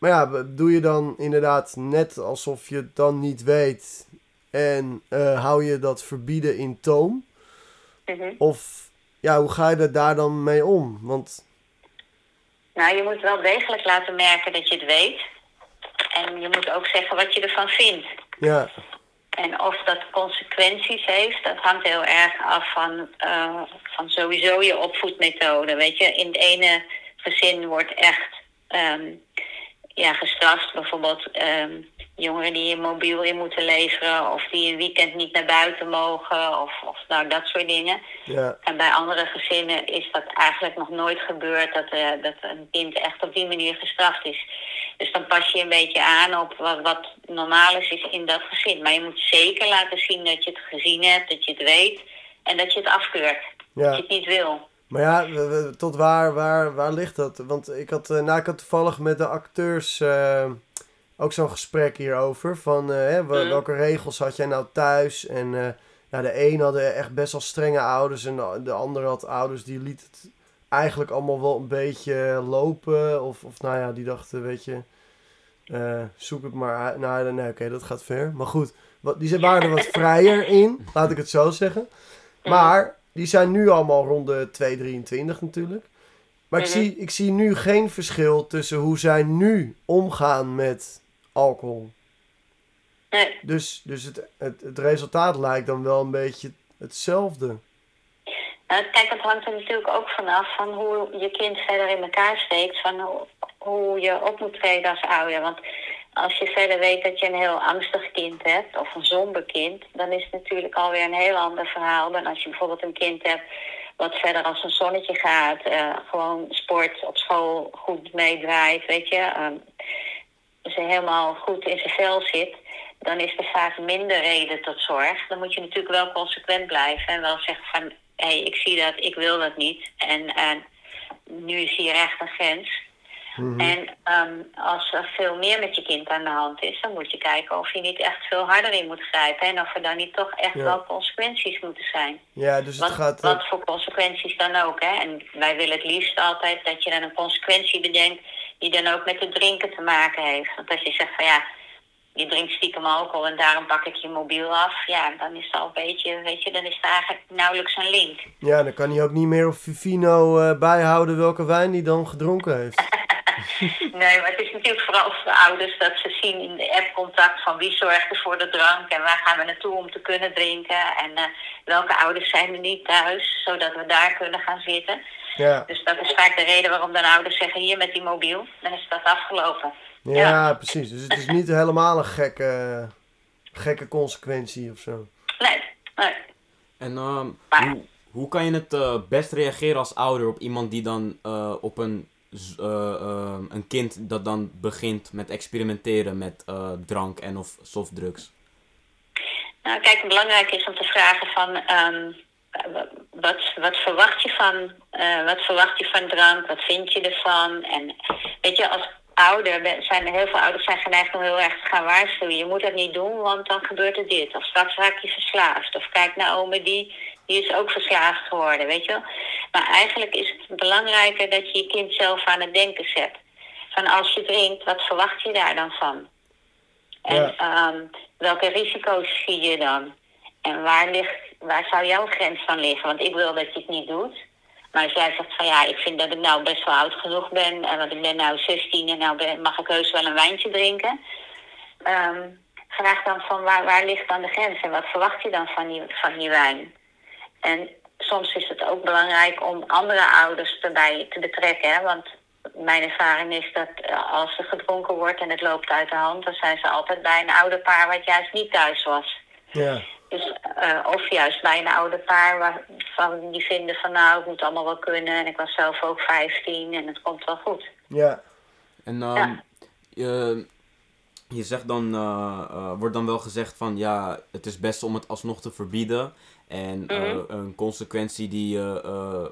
maar ja, doe je dan inderdaad net alsof je het dan niet weet en eh, hou je dat verbieden in toom? Mhm. Of ja, hoe ga je er daar dan mee om? Want Nou, je moet wel degelijk laten merken dat je het weet. En je moet ook zeggen wat je ervan vindt. ja, En of dat consequenties heeft, dat hangt heel erg af van, eh, van sowieso je opvoedmethode. Weet je, in het ene gezin wordt echt ehm, ja, gestraft. Bijvoorbeeld ehm, jongeren die een mobiel in moeten leveren of die een weekend niet naar buiten mogen of, of nou, dat soort dingen. ja, En bij andere gezinnen is dat eigenlijk nog nooit gebeurd dat, eh, dat een kind echt op die manier gestraft is. Dus dan pas je een beetje aan op wat, wat normaal is, is in dat gezin. Maar je moet zeker laten zien dat je het gezien hebt, dat je het weet. En dat je het afkeurt. Dat je het niet wil. Maar ja, tot waar, waar, waar ligt dat? Want ik had, eh, nou, ik had toevallig met de acteurs eh, ook zo'n gesprek hierover. Van eh, hè, welke regels had jij nou thuis? En ja, de een hadden echt best wel strenge ouders. En de, de ander had ouders die liet het eigenlijk allemaal wel een beetje lopen. Of, of nou ja, die dachten, weet je, zoek het maar uit. Nou, nee, oké, dat gaat ver. Maar goed, wat, die waren er wat vrijer in, laat ik het zo zeggen. Maar die zijn nu allemaal rond de 2,23 natuurlijk. Maar ik, Mhm. zie, ik zie nu geen verschil tussen hoe zij nu omgaan met alcohol. Nee. Dus, dus het, het, het resultaat lijkt dan wel een beetje hetzelfde. Kijk, het hangt er natuurlijk ook vanaf van hoe je kind verder in elkaar steekt. Van hoe, hoe je op moet treden als ouder. Want als je verder weet dat je een heel angstig kind hebt, of een somber kind, dan is het natuurlijk alweer een heel ander verhaal dan als je bijvoorbeeld een kind hebt wat verder als een zonnetje gaat, eh, gewoon sport op school goed meedraait, weet je. ehm, dus hij helemaal goed in zijn vel zit, dan is er vaak minder reden tot zorg. Dan moet je natuurlijk wel consequent blijven en wel zeggen van, hé, hey, ik zie dat, ik wil dat niet. En eh, nu is hier echt een grens. Mhm. En ehm, als er veel meer met je kind aan de hand is, dan moet je kijken of je niet echt veel harder in moet grijpen. En of er dan niet toch echt Ja. wel consequenties moeten zijn. Ja, dus het Wat, gaat... eh, wat voor consequenties dan ook. Hè? En wij willen het liefst altijd dat je dan een consequentie bedenkt die dan ook met het drinken te maken heeft. Want als je zegt van ja, je drinkt stiekem alcohol en daarom pak ik je mobiel af. Ja, dan is het al een beetje, weet je, dan is het eigenlijk nauwelijks een link. Ja, dan kan hij ook niet meer op Vivino eh, bijhouden welke wijn hij dan gedronken heeft. Nee, maar het is natuurlijk vooral voor ouders dat ze zien in de app contact van wie zorgt er voor de drank en waar gaan we naartoe om te kunnen drinken en eh, welke ouders zijn er niet thuis, zodat we daar kunnen gaan zitten. Ja, Dus dat is vaak de reden waarom dan ouders zeggen hier met die mobiel, dan is dat afgelopen. Ja, precies. Dus het is niet helemaal een gekke, gekke consequentie of zo. Nee, nee. En ehm, Maar- hoe, hoe kan je het eh, best reageren als ouder op iemand die dan eh, op een, eh, ehm, een kind dat dan begint met experimenteren met eh, drank en of softdrugs? Nou, kijk, belangrijk is om te vragen van ehm, wat, wat verwacht je van, eh, wat verwacht je van drank, wat vind je ervan? En weet je, als ouder zijn heel veel ouders zijn geneigd om heel erg te gaan waarschuwen. Je moet dat niet doen, want dan gebeurt er dit. Of straks raak je verslaafd. Of kijk naar ome die, die is ook verslaafd geworden, weet je wel. Maar eigenlijk is het belangrijker dat je je kind zelf aan het denken zet. Van als je drinkt, wat verwacht je daar dan van? En Ja. ehm, welke risico's zie je dan? En waar, ligt, waar zou jouw grens van liggen? Want ik wil dat je het niet doet. Maar jij zegt van ja, ik vind dat ik nou best wel oud genoeg ben. En want ik ben nou 16 en nou ben, mag ik heus wel een wijntje drinken. Ehm, vraag dan van waar, waar ligt dan de grens? En wat verwacht je dan van die, van die wijn? En soms is het ook belangrijk om andere ouders erbij te betrekken. Want mijn ervaring is dat eh, als er gedronken wordt en het loopt uit de hand, dan zijn ze altijd bij een ouder paar wat juist niet thuis was. Ja, Dus, eh, of juist bij een ouder paar waarvan die vinden van nou, het moet allemaal wel kunnen. En ik was zelf ook 15 en het komt wel goed. ja, En Ja. je, je zegt dan, eh, eh, wordt dan wel gezegd van ja, het is best om het alsnog te verbieden. En eh, Mhm. een consequentie die,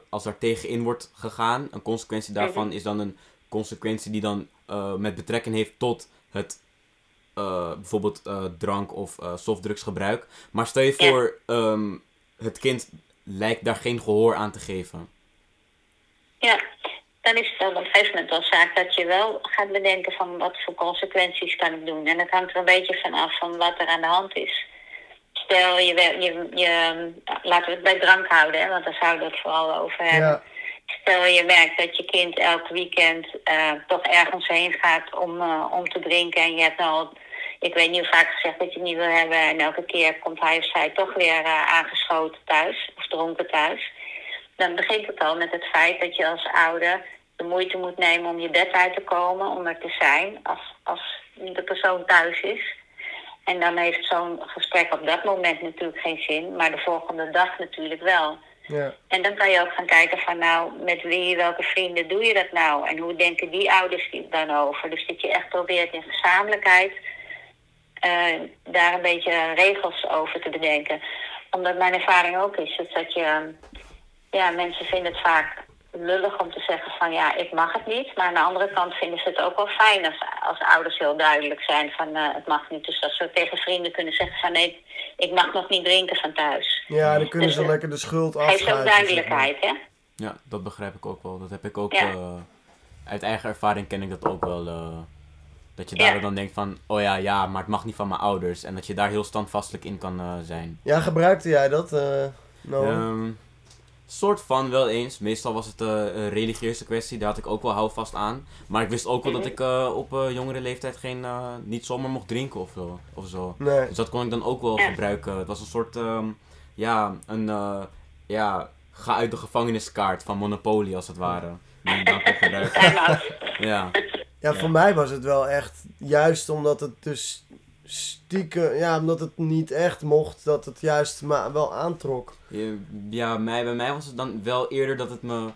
als er tegenin wordt gegaan, een consequentie daarvan Mhm. is dan een consequentie die dan eh, met betrekking heeft tot het eh, bijvoorbeeld eh, drank of eh, softdrugsgebruik. Maar stel je Ja. voor, ehm, het kind lijkt daar geen gehoor aan te geven. Ja, dan is het dan op een gegeven moment wel zaak dat je wel gaat bedenken van wat voor consequenties kan ik doen. En het hangt er een beetje van af van wat er aan de hand is. Stel, je, je, je, laten we het bij drank houden, hè, want daar zouden we het vooral over hebben. ja, Stel je merkt dat je kind elk weekend eh, toch ergens heen gaat om, eh, om te drinken. En je hebt nou, al- ik weet niet hoe vaak gezegd dat je het niet wil hebben. En elke keer komt hij of zij toch weer eh, aangeschoten thuis of dronken thuis. Dan begint het al met het feit dat je als ouder de moeite moet nemen om je bed uit te komen. Om er te zijn als, als de persoon thuis is. En dan heeft zo'n gesprek op dat moment natuurlijk geen zin. Maar de volgende dag natuurlijk wel. ja, En dan kan je ook gaan kijken van nou, met wie, welke vrienden doe je dat nou? En hoe denken die ouders die dan over? Dus dat je echt probeert in gezamenlijkheid daar een beetje regels over te bedenken. omdat mijn ervaring ook is, is dat je, ja, mensen vinden het vaak lullig om te zeggen van ja, ik mag het niet. Maar aan de andere kant vinden ze het ook wel fijn als, als ouders heel duidelijk zijn van uh, het mag niet. Dus dat ze tegen vrienden kunnen zeggen van nee, ik mag nog niet drinken van thuis. Ja, dan kunnen dus, ze lekker de schuld afschuiven. Geeft ook duidelijkheid, hè? Ja, dat begrijp ik ook wel. Dat heb ik ook, ja. uh, uit eigen ervaring ken ik dat ook wel. Uh, dat je daar ja. dan denkt van, oh ja, ja, maar het mag niet van mijn ouders. En dat je daar heel standvastelijk in kan uh, zijn. Ja, gebruikte jij dat? No. Um, soort van wel eens. Meestal was het uh, een religieuze kwestie, daar had ik ook wel houvast aan. Maar ik wist ook wel dat ik uh, op uh, jongere leeftijd geen, niet zomaar mocht drinken of zo. Of zo. Nee. Dus dat kon ik dan ook wel gebruiken. Het was een soort, um, ja, een, ja, ga uit de gevangeniskaart van Monopoly als het ware. Die dan kon gebruiken. ja. Ja, voor mij was het wel echt, juist omdat het dus stiekem, ja, omdat het niet echt mocht, dat het juist maar wel aantrok. Ja, ja mij, bij mij was het dan wel eerder dat het me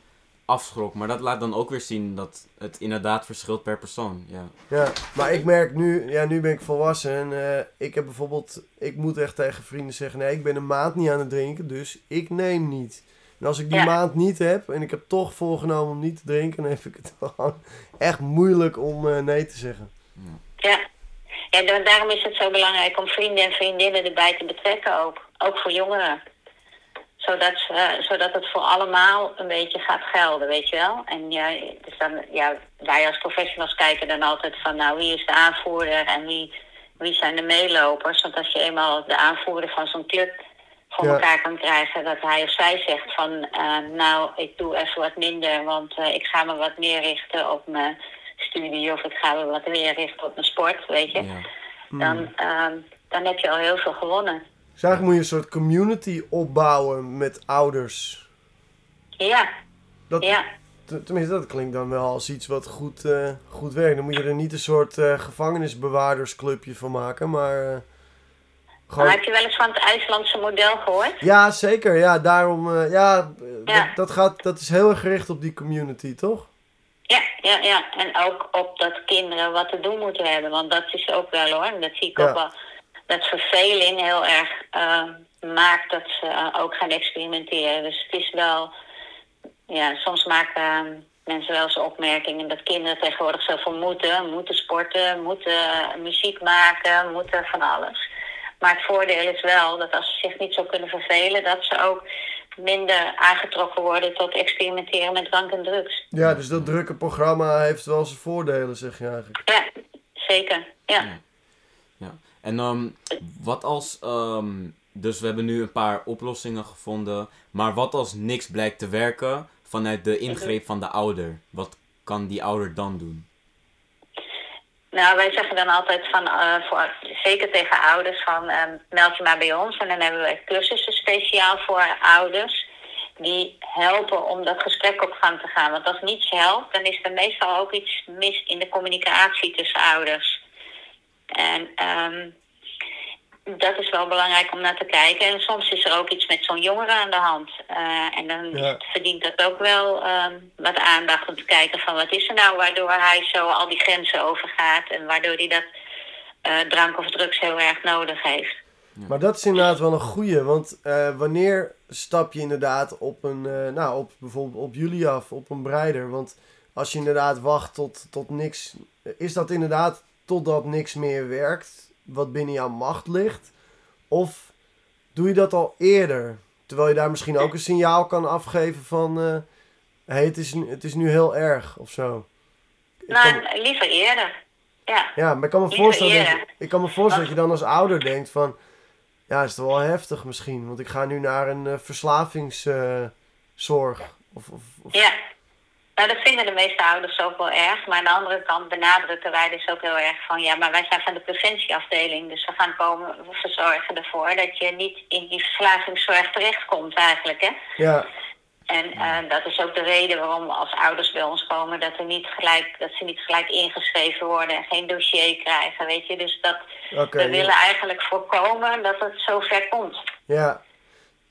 afschrok. Maar dat laat dan ook weer zien dat het inderdaad verschilt per persoon. Ja, ja maar ik merk nu, ja, nu ben ik volwassen en uh, ik heb bijvoorbeeld, ik moet echt tegen vrienden zeggen, nee, ik ben een maand niet aan het drinken, dus ik neem niet. En als ik die ja. maand niet heb en ik heb toch voorgenomen om niet te drinken, dan heb ik het gewoon echt moeilijk om uh, nee te zeggen. Ja. ja. Daarom is het zo belangrijk om vrienden en vriendinnen erbij te betrekken ook. Ook voor jongeren. Zodat, ze, zodat het voor allemaal een beetje gaat gelden, weet je wel. En ja, dus dan, ja, wij als professionals kijken dan altijd van... nou, wie is de aanvoerder en wie, wie zijn de meelopers? Want als je eenmaal de aanvoerder van zo'n club voor ja. elkaar kan krijgen... dat hij of zij zegt van... Uh, nou, ik doe even wat minder, want uh, ik ga me wat meer richten op mijn studie of ik ga me wat meer richten op mijn sport, weet je. Ja. Dan, uh, dan heb je al heel veel gewonnen. Dus eigenlijk moet je een soort community opbouwen met ouders. Ja. Dat, ja. Tenminste, dat klinkt dan wel als iets wat goed, uh, goed werkt. Dan moet je er niet een soort gevangenisbewaardersclubje van maken, maar... Gewoon... heb je wel eens van het IJslandse model gehoord? Ja, zeker. Ja, daarom... ja, ja. Dat, dat, gaat, dat is heel erg gericht op die community, toch? Ja, ja, ja. En ook op dat kinderen wat te doen moeten hebben. Want dat is ook wel hoor. Dat zie ik ja. ook wel. Dat verveling heel erg uh, maakt dat ze uh, ook gaan experimenteren. Dus het is wel... Ja, soms maken uh, mensen wel eens opmerkingen dat kinderen tegenwoordig zoveel moeten. Moeten sporten, moeten muziek maken, moeten van alles. Maar het voordeel is wel dat als ze zich niet zo kunnen vervelen... dat ze ook minder aangetrokken worden tot experimenteren met drank en drugs. Ja, dus dat drukke programma heeft wel zijn voordelen, zeg je eigenlijk. Ja, zeker. Ja. ja. ja. En um, wat als... Um, dus we hebben nu een paar oplossingen gevonden. Maar wat als niks blijkt te werken vanuit de ingreep van de ouder? Wat kan die ouder dan doen? Nou, wij zeggen dan altijd van, uh, voor, zeker tegen ouders, van uh, meld je maar bij ons. En dan hebben we cursussen speciaal voor ouders. Die helpen om dat gesprek op gang te gaan. Want als niets helpt, dan is er meestal ook iets mis in de communicatie tussen ouders. En um, dat is wel belangrijk om naar te kijken. En soms is er ook iets met zo'n jongere aan de hand. Uh, en dan ja. verdient dat ook wel um, wat aandacht om te kijken van wat is er nou waardoor hij zo al die grenzen overgaat en waardoor hij dat uh, drank of drugs heel erg nodig heeft. Ja. Maar dat is inderdaad wel een goeie, want uh, wanneer stap je inderdaad op een, nou op bijvoorbeeld op jullie af, op een breider? Want als je inderdaad wacht tot, tot niks, is dat inderdaad totdat niks meer werkt? Wat binnen jouw macht ligt? Of doe je dat al eerder? Terwijl je daar misschien ook een signaal kan afgeven van... Uh, hey, het, is, het is nu heel erg of zo. Nou, kan... liever eerder. Ja, ja maar ik kan me voorstellen, dat, ik kan me voorstellen dat je dan als ouder denkt van... Ja, is het wel heftig misschien. Want ik ga nu naar een uh, verslavingszorg. Uh, of, of, of... Ja, nou, dat vinden de meeste ouders ook wel erg. Maar aan de andere kant benadrukken wij dus ook heel erg van... ja, maar wij zijn van de preventieafdeling. Dus we gaan komen we verzorgen ervoor dat je niet in die verslavingszorg terechtkomt eigenlijk, hè. Ja. En uh, dat is ook de reden waarom als ouders bij ons komen... Dat, er niet gelijk, dat ze niet gelijk ingeschreven worden en geen dossier krijgen, weet je. Dus dat okay, we ja. willen eigenlijk voorkomen dat het zo ver komt. Ja,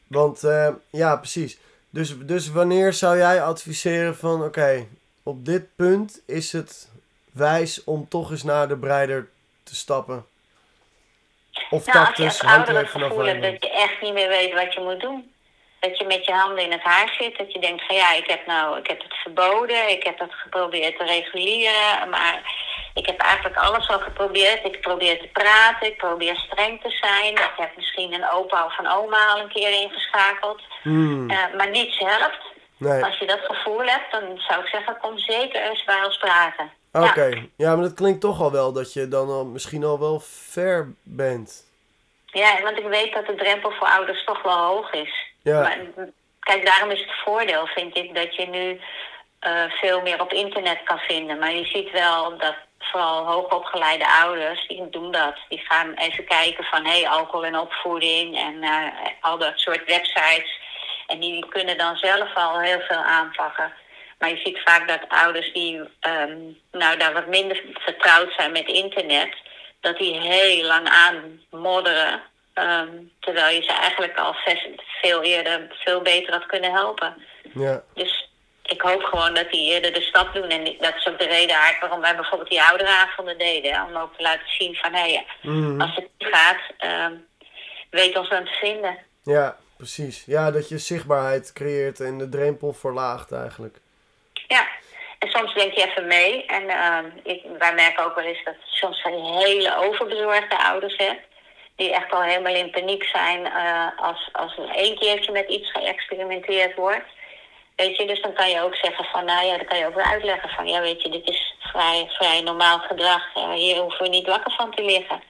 want uh, ja, precies... Dus, dus wanneer zou jij adviseren van oké, okay, op dit punt is het wijs om toch eens naar de breider te stappen? Of Nou, als je tactus, als vanaf je hebt dat je echt niet meer weet wat je moet doen. Dat je met je handen in het haar zit. Dat je denkt van ja, ik heb, nou, ik heb het verboden. Ik heb het geprobeerd te reguleren. Maar ik heb eigenlijk alles al geprobeerd. Ik probeer te praten. Ik probeer streng te zijn. Ik heb misschien een opa of een oma al een keer ingeschakeld. Hmm, Eh, maar niets helpt. nee. Als je dat gevoel hebt, dan zou ik zeggen, kom zeker eens bij ons praten. Oké, ja. maar dat klinkt toch al wel dat je dan al misschien al wel ver bent. Ja, want ik weet dat de drempel voor ouders toch wel hoog is. Ja. Maar, kijk, daarom is het voordeel, vind ik, dat je nu eh, veel meer op internet kan vinden. Maar je ziet wel dat vooral hoogopgeleide ouders, die doen dat. Die gaan even kijken van, hey, alcohol en opvoeding en eh, al dat soort websites. En die kunnen dan zelf al heel veel aanpakken. Maar je ziet vaak dat ouders die ehm, nou, daar wat minder vertrouwd zijn met internet, dat die heel lang aanmodderen. Ehm, terwijl je ze eigenlijk al veel eerder, veel beter had kunnen helpen. Ja, Dus ik hoop gewoon dat die eerder de stap doen. En dat is ook de reden eigenlijk waarom wij bijvoorbeeld die ouderavonden deden. Hè? Om ook te laten zien van, hé, Mhm. als het niet gaat, ehm, weet ons dan te vinden. ja, precies. Ja, dat je zichtbaarheid creëert en de drempel verlaagt eigenlijk. Ja, en soms denk je even mee. En ehm, ik, wij merken ook wel eens dat soms van die hele overbezorgde ouders hebt. Die echt al helemaal in paniek zijn eh, als, als er één keertje met iets geëxperimenteerd wordt. Weet je, dus dan kan je ook zeggen van, nou ja, dan kan je ook weer uitleggen van, ja weet je, dit is vrij, vrij normaal gedrag. Eh, hier hoeven we niet wakker van te liggen.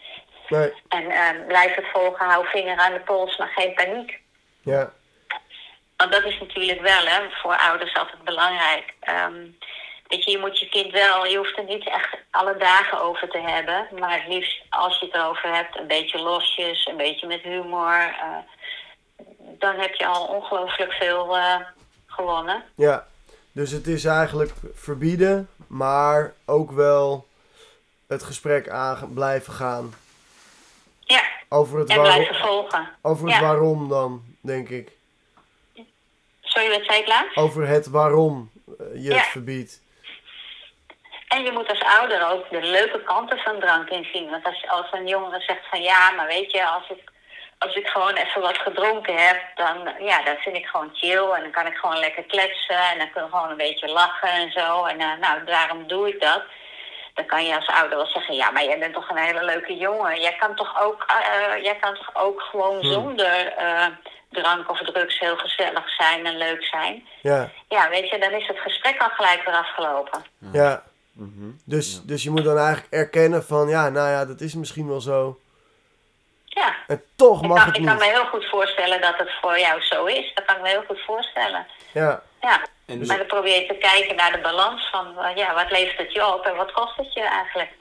Nee, En ehm, blijf het volgen, hou vinger aan de pols, maar geen paniek. ja, Want dat is natuurlijk wel hè, voor ouders altijd belangrijk. Ehm weet je, je moet je kind wel, je hoeft er niet echt alle dagen over te hebben. Maar het liefst als je het erover hebt, een beetje losjes, een beetje met humor. eh, dan heb je al ongelooflijk veel eh, gewonnen. ja. Dus het is eigenlijk verbieden, maar ook wel het gesprek aan blijven gaan. Ja, Over het, en waarom, blijven volgen. over het Ja. waarom dan, denk ik. Sorry, wat zei ik laatst? Over het waarom eh, je het verbiedt. En je moet als ouder ook de leuke kanten van drank inzien. Want als, als een jongere zegt van ja, maar weet je, als ik, als ik gewoon even wat gedronken heb, dan ja, dat vind ik gewoon chill. En dan kan ik gewoon lekker kletsen en dan kunnen we gewoon een beetje lachen en zo. En eh, nou, daarom doe ik dat. Dan kan je als ouder wel zeggen, ja, maar jij bent toch een hele leuke jongen. Jij kan toch ook, eh, jij kan toch ook gewoon zonder eh, drank of drugs heel gezellig zijn en leuk zijn. Ja, Ja, weet je, dan is het gesprek al gelijk weer afgelopen. ja. Mhm. Dus, dus je moet dan eigenlijk erkennen van, ja, nou ja, dat is misschien wel zo. Ja. En toch Ik mag kan, het ik kan me niet. heel goed voorstellen dat het voor jou zo is. Dat kan ik me heel goed voorstellen. Ja, Ja. En dus- Maar dan probeer je te kijken naar de balans van, eh, ja, wat levert het je op en wat kost het je eigenlijk?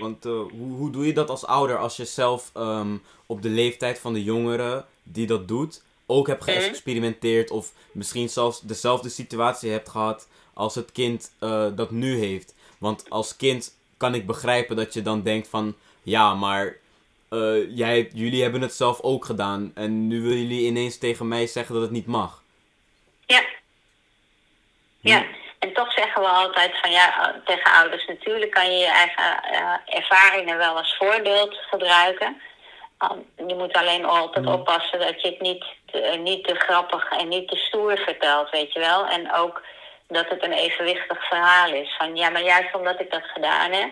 Want eh, hoe, hoe doe je dat als ouder als je zelf ehm, op de leeftijd van de jongere die dat doet ook hebt geëxperimenteerd of misschien zelfs dezelfde situatie hebt gehad als het kind eh, dat nu heeft? Want als kind kan ik begrijpen dat je dan denkt van ja, maar eh, jij, jullie hebben het zelf ook gedaan en nu willen jullie ineens tegen mij zeggen dat het niet mag. Ja. Ja. En toch zeggen we altijd van ja, eh, tegen ouders natuurlijk kan je je eigen eh, ervaringen wel als voorbeeld gebruiken. Um, je moet alleen altijd oppassen dat je het niet, te- niet te grappig en niet te stoer vertelt, weet je wel. En ook dat het een evenwichtig verhaal is. Van ja, maar juist omdat ik dat gedaan heb,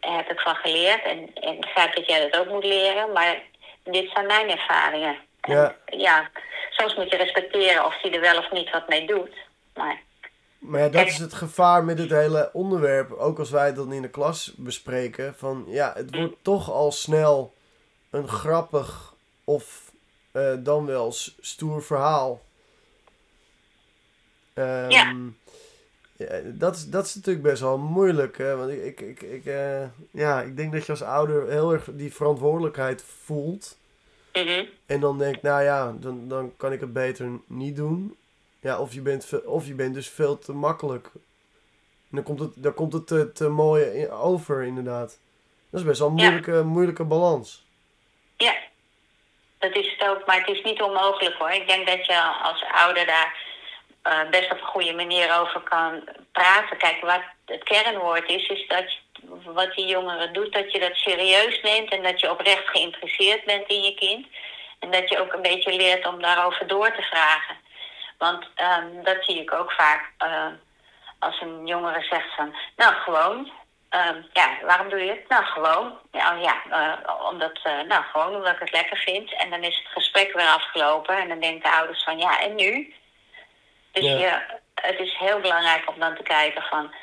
heb ik van geleerd. En en ik begrijp dat jij dat ook moet leren, maar dit zijn mijn ervaringen. En Ja. ja, soms moet je respecteren of hij er wel of niet wat mee doet. Maar maar ja, dat is het gevaar met het hele onderwerp. Ook als wij het dan in de klas bespreken. Van ja, het wordt toch al snel een grappig of eh, dan wel stoer verhaal. Ehm, Ja. ja, dat, is, dat is natuurlijk best wel moeilijk. Hè? Want ik, ik, ik, ik, eh, ja, ik denk dat je als ouder heel erg die verantwoordelijkheid voelt. mhm. En dan denkt, nou ja, dan, dan kan ik het beter niet doen. Ja, of je bent, of je bent dus veel te makkelijk. En dan komt het, dan komt het te, te mooi over, inderdaad. Dat is best wel een Ja. moeilijke, moeilijke balans. ja, dat is het ook. Maar het is niet onmogelijk hoor. Ik denk dat je als ouder daar eh, best op een goede manier over kan praten. Kijk, wat het kernwoord is, is dat wat die jongere doet, dat je dat serieus neemt en dat je oprecht geïnteresseerd bent in je kind. En dat je ook een beetje leert om daarover door te vragen. Want ehm, dat zie ik ook vaak eh, als een jongere zegt van, nou gewoon. Ehm, ja, waarom doe je het? Nou, gewoon. Ja, oh ja eh, omdat, nou, gewoon omdat ik het lekker vind. En dan is het gesprek weer afgelopen. En dan denken de ouders van, ja, en nu? Dus Ja. je, het is heel belangrijk om dan te kijken van...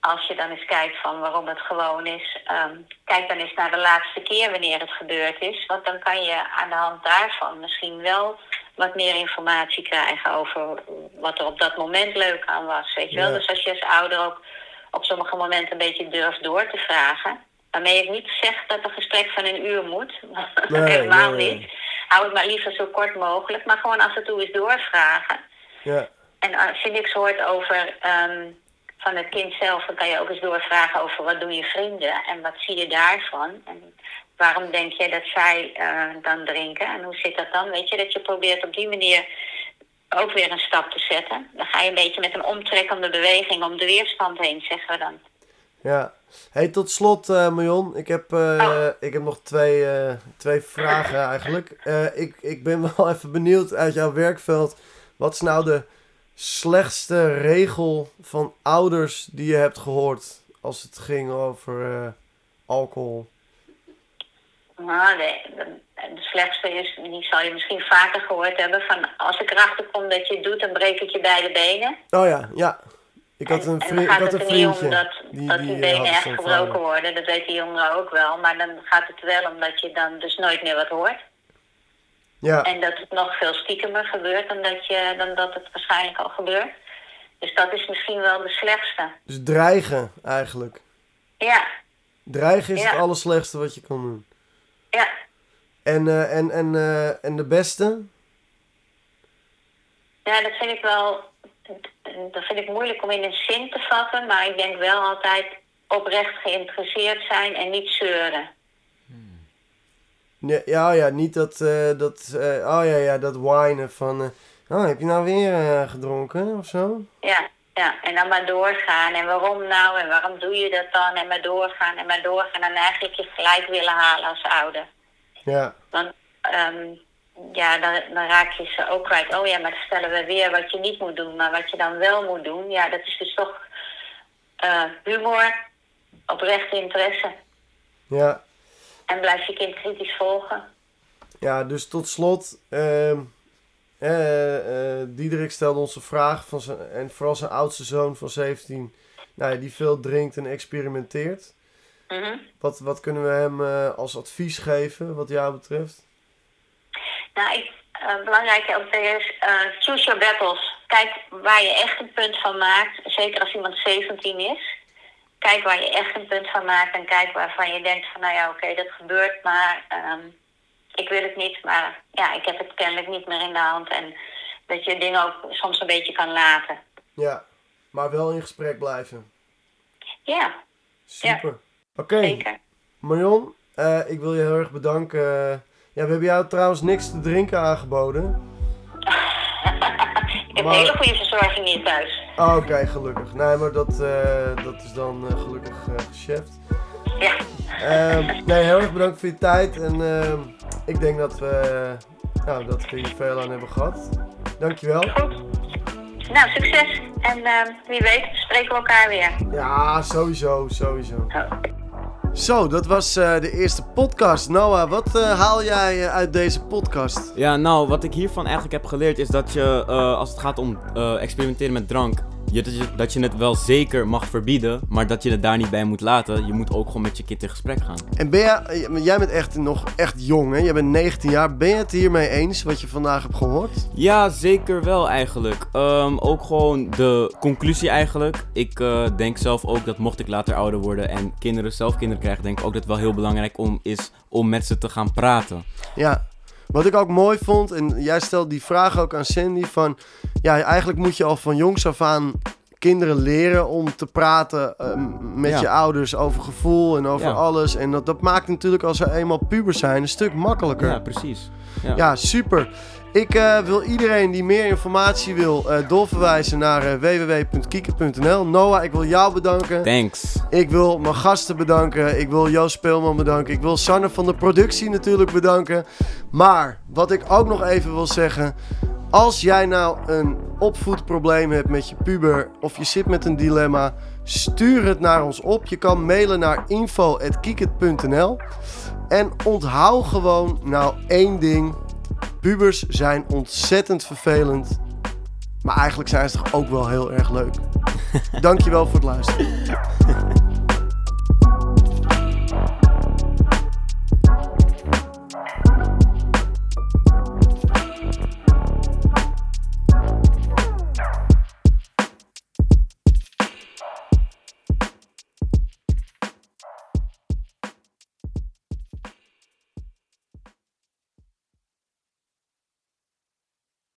Als je dan eens kijkt van waarom het gewoon is... ehm, kijk dan eens naar de laatste keer wanneer het gebeurd is. Want dan kan je aan de hand daarvan misschien wel wat meer informatie krijgen... over wat er op dat moment leuk aan was, weet je wel. Ja. Dus als je als ouder ook op sommige momenten een beetje durft door te vragen... waarmee ik niet zeg dat een gesprek van een uur moet. Nee, Helemaal nee, nee. niet. Hou het maar liever zo kort mogelijk. Maar gewoon af en toe eens doorvragen. Ja, En als je niks hoort over ehm, van het kind zelf, dan kan je ook eens doorvragen over wat doen je vrienden en wat zie je daarvan. En waarom denk je dat zij eh, dan drinken en hoe zit dat dan? Weet je, dat je probeert op die manier ook weer een stap te zetten. Dan ga je een beetje met een omtrekkende beweging om de weerstand heen, zeggen we dan. ja. Hey, tot slot, eh Marion. Ik heb, eh, Oh. ik heb nog twee, twee vragen eigenlijk. Ik, ik ben wel even benieuwd uit jouw werkveld. Wat is nou de slechtste regel van ouders die je hebt gehoord als het ging over eh, alcohol? Nou, de, de, de slechtste is, die zal je misschien vaker gehoord hebben, van als ik erachter kom dat je het doet, dan breek ik je beide benen. Oh ja, ja. Ik had En- een, en dan vriend, gaat het er niet om dat, die, dat die, die eh, benen echt gebroken worden. Dat weet die jongeren ook wel. Maar dan gaat het wel omdat je dan dus nooit meer wat hoort. Ja, En dat het nog veel stiekemer gebeurt dan dat, je, dan dat het waarschijnlijk al gebeurt. Dus dat is misschien wel de slechtste. dus dreigen eigenlijk. Ja, Dreigen is Ja. het allerslechtste wat je kan doen. ja. En, eh, en, en, eh, en de beste? Ja, dat vind ik wel. Dat vind ik moeilijk om in een zin te vatten. Maar ik denk wel altijd oprecht geïnteresseerd zijn en niet zeuren. Ja, ja, ja niet dat, eh, dat, eh, oh ja, ja, dat whinen van, eh, oh, heb je nou weer gedronken of zo? Ja, ja, en dan maar doorgaan. En waarom nou? En waarom doe je dat dan? En maar doorgaan en maar doorgaan. En eigenlijk je gelijk willen halen als ouder. Ja, Want ehm, ja, dan, dan raak je ze ook kwijt. Oh ja, maar dan stellen we weer wat je niet moet doen. Maar wat je dan wel moet doen, ja, dat is dus toch humor, oprechte interesse. ja, En blijf je kind kritisch volgen. ja, dus tot slot, eh, Diederik stelde ons een vraag van zijn, en vooral zijn oudste zoon van 17, nou ja, die veel drinkt en experimenteert. Mhm. Wat, wat kunnen we hem eh, als advies geven, wat jou betreft? Nou, ik, eh, belangrijk is, choose your battles. Kijk waar je echt een punt van maakt. Zeker als iemand 17 is. Kijk waar je echt een punt van maakt. En kijk waarvan je denkt van, nou ja, oké, dat gebeurt. Maar ehm, ik wil het niet. Maar ja, ik heb het kennelijk niet meer in de hand. En dat je dingen ook soms een beetje kan laten. Ja, maar wel in gesprek blijven. Ja, Super. Oké. Marion, eh, ik wil je heel erg bedanken. ja, we hebben jou trouwens niks te drinken aangeboden. ik heb maar- hele goede verzorging hier thuis. Ah, Oké, gelukkig. Nee, maar dat, eh, dat is dan eh, gelukkig eh geschäft. Ja, Ehm, nee, heel erg bedankt voor je tijd. En ehm, ik denk dat we, nou, dat we hier veel aan hebben gehad. Dankjewel. goed. Nou, succes. En ehm, wie weet, spreken we elkaar weer. Ja, sowieso, sowieso. Oh. Zo, dat was eh, de eerste podcast. Noah, wat eh, haal jij eh, uit deze podcast? Ja, nou, wat ik hiervan eigenlijk heb geleerd is dat je, als het gaat om experimenteren met drank, je, dat, je, dat je het wel zeker mag verbieden, maar dat je het daar niet bij moet laten. Je moet ook gewoon met je kind in gesprek gaan. En ben jij, eh, jij bent echt nog echt jong, hè? Jij bent 19 jaar. Ben je het hiermee eens wat je vandaag hebt gehoord? Ja, zeker wel eigenlijk. Ehm, ook gewoon de conclusie eigenlijk. Ik eh, denk zelf ook dat mocht ik later ouder worden en kinderen zelf kinderen krijgen, denk ik ook dat het wel heel belangrijk om, is om met ze te gaan praten. Ja. Wat ik ook mooi vond, en jij stelt die vraag ook aan Sandy, van... Ja, eigenlijk moet je al van jongs af aan kinderen leren om te praten eh, met Ja. je ouders over gevoel en over Ja. alles. En dat, dat maakt natuurlijk als ze eenmaal puber zijn een stuk makkelijker. Ja, precies. Ja. Ja, super. Ik eh, wil iedereen die meer informatie wil eh, doorverwijzen naar uh, www.kieken.nl. Noah, ik wil jou bedanken. Thanks. Ik wil mijn gasten bedanken. Ik wil Joost Speelman bedanken. Ik wil Sanne van de productie natuurlijk bedanken. Maar wat ik ook nog even wil zeggen. Als jij nou een opvoedprobleem hebt met je puber of je zit met een dilemma, stuur het naar ons op. Je kan mailen naar info.kieket.nl. En onthoud gewoon nou één ding. Pubers zijn ontzettend vervelend. Maar eigenlijk zijn ze toch ook wel heel erg leuk. Dankjewel voor het luisteren.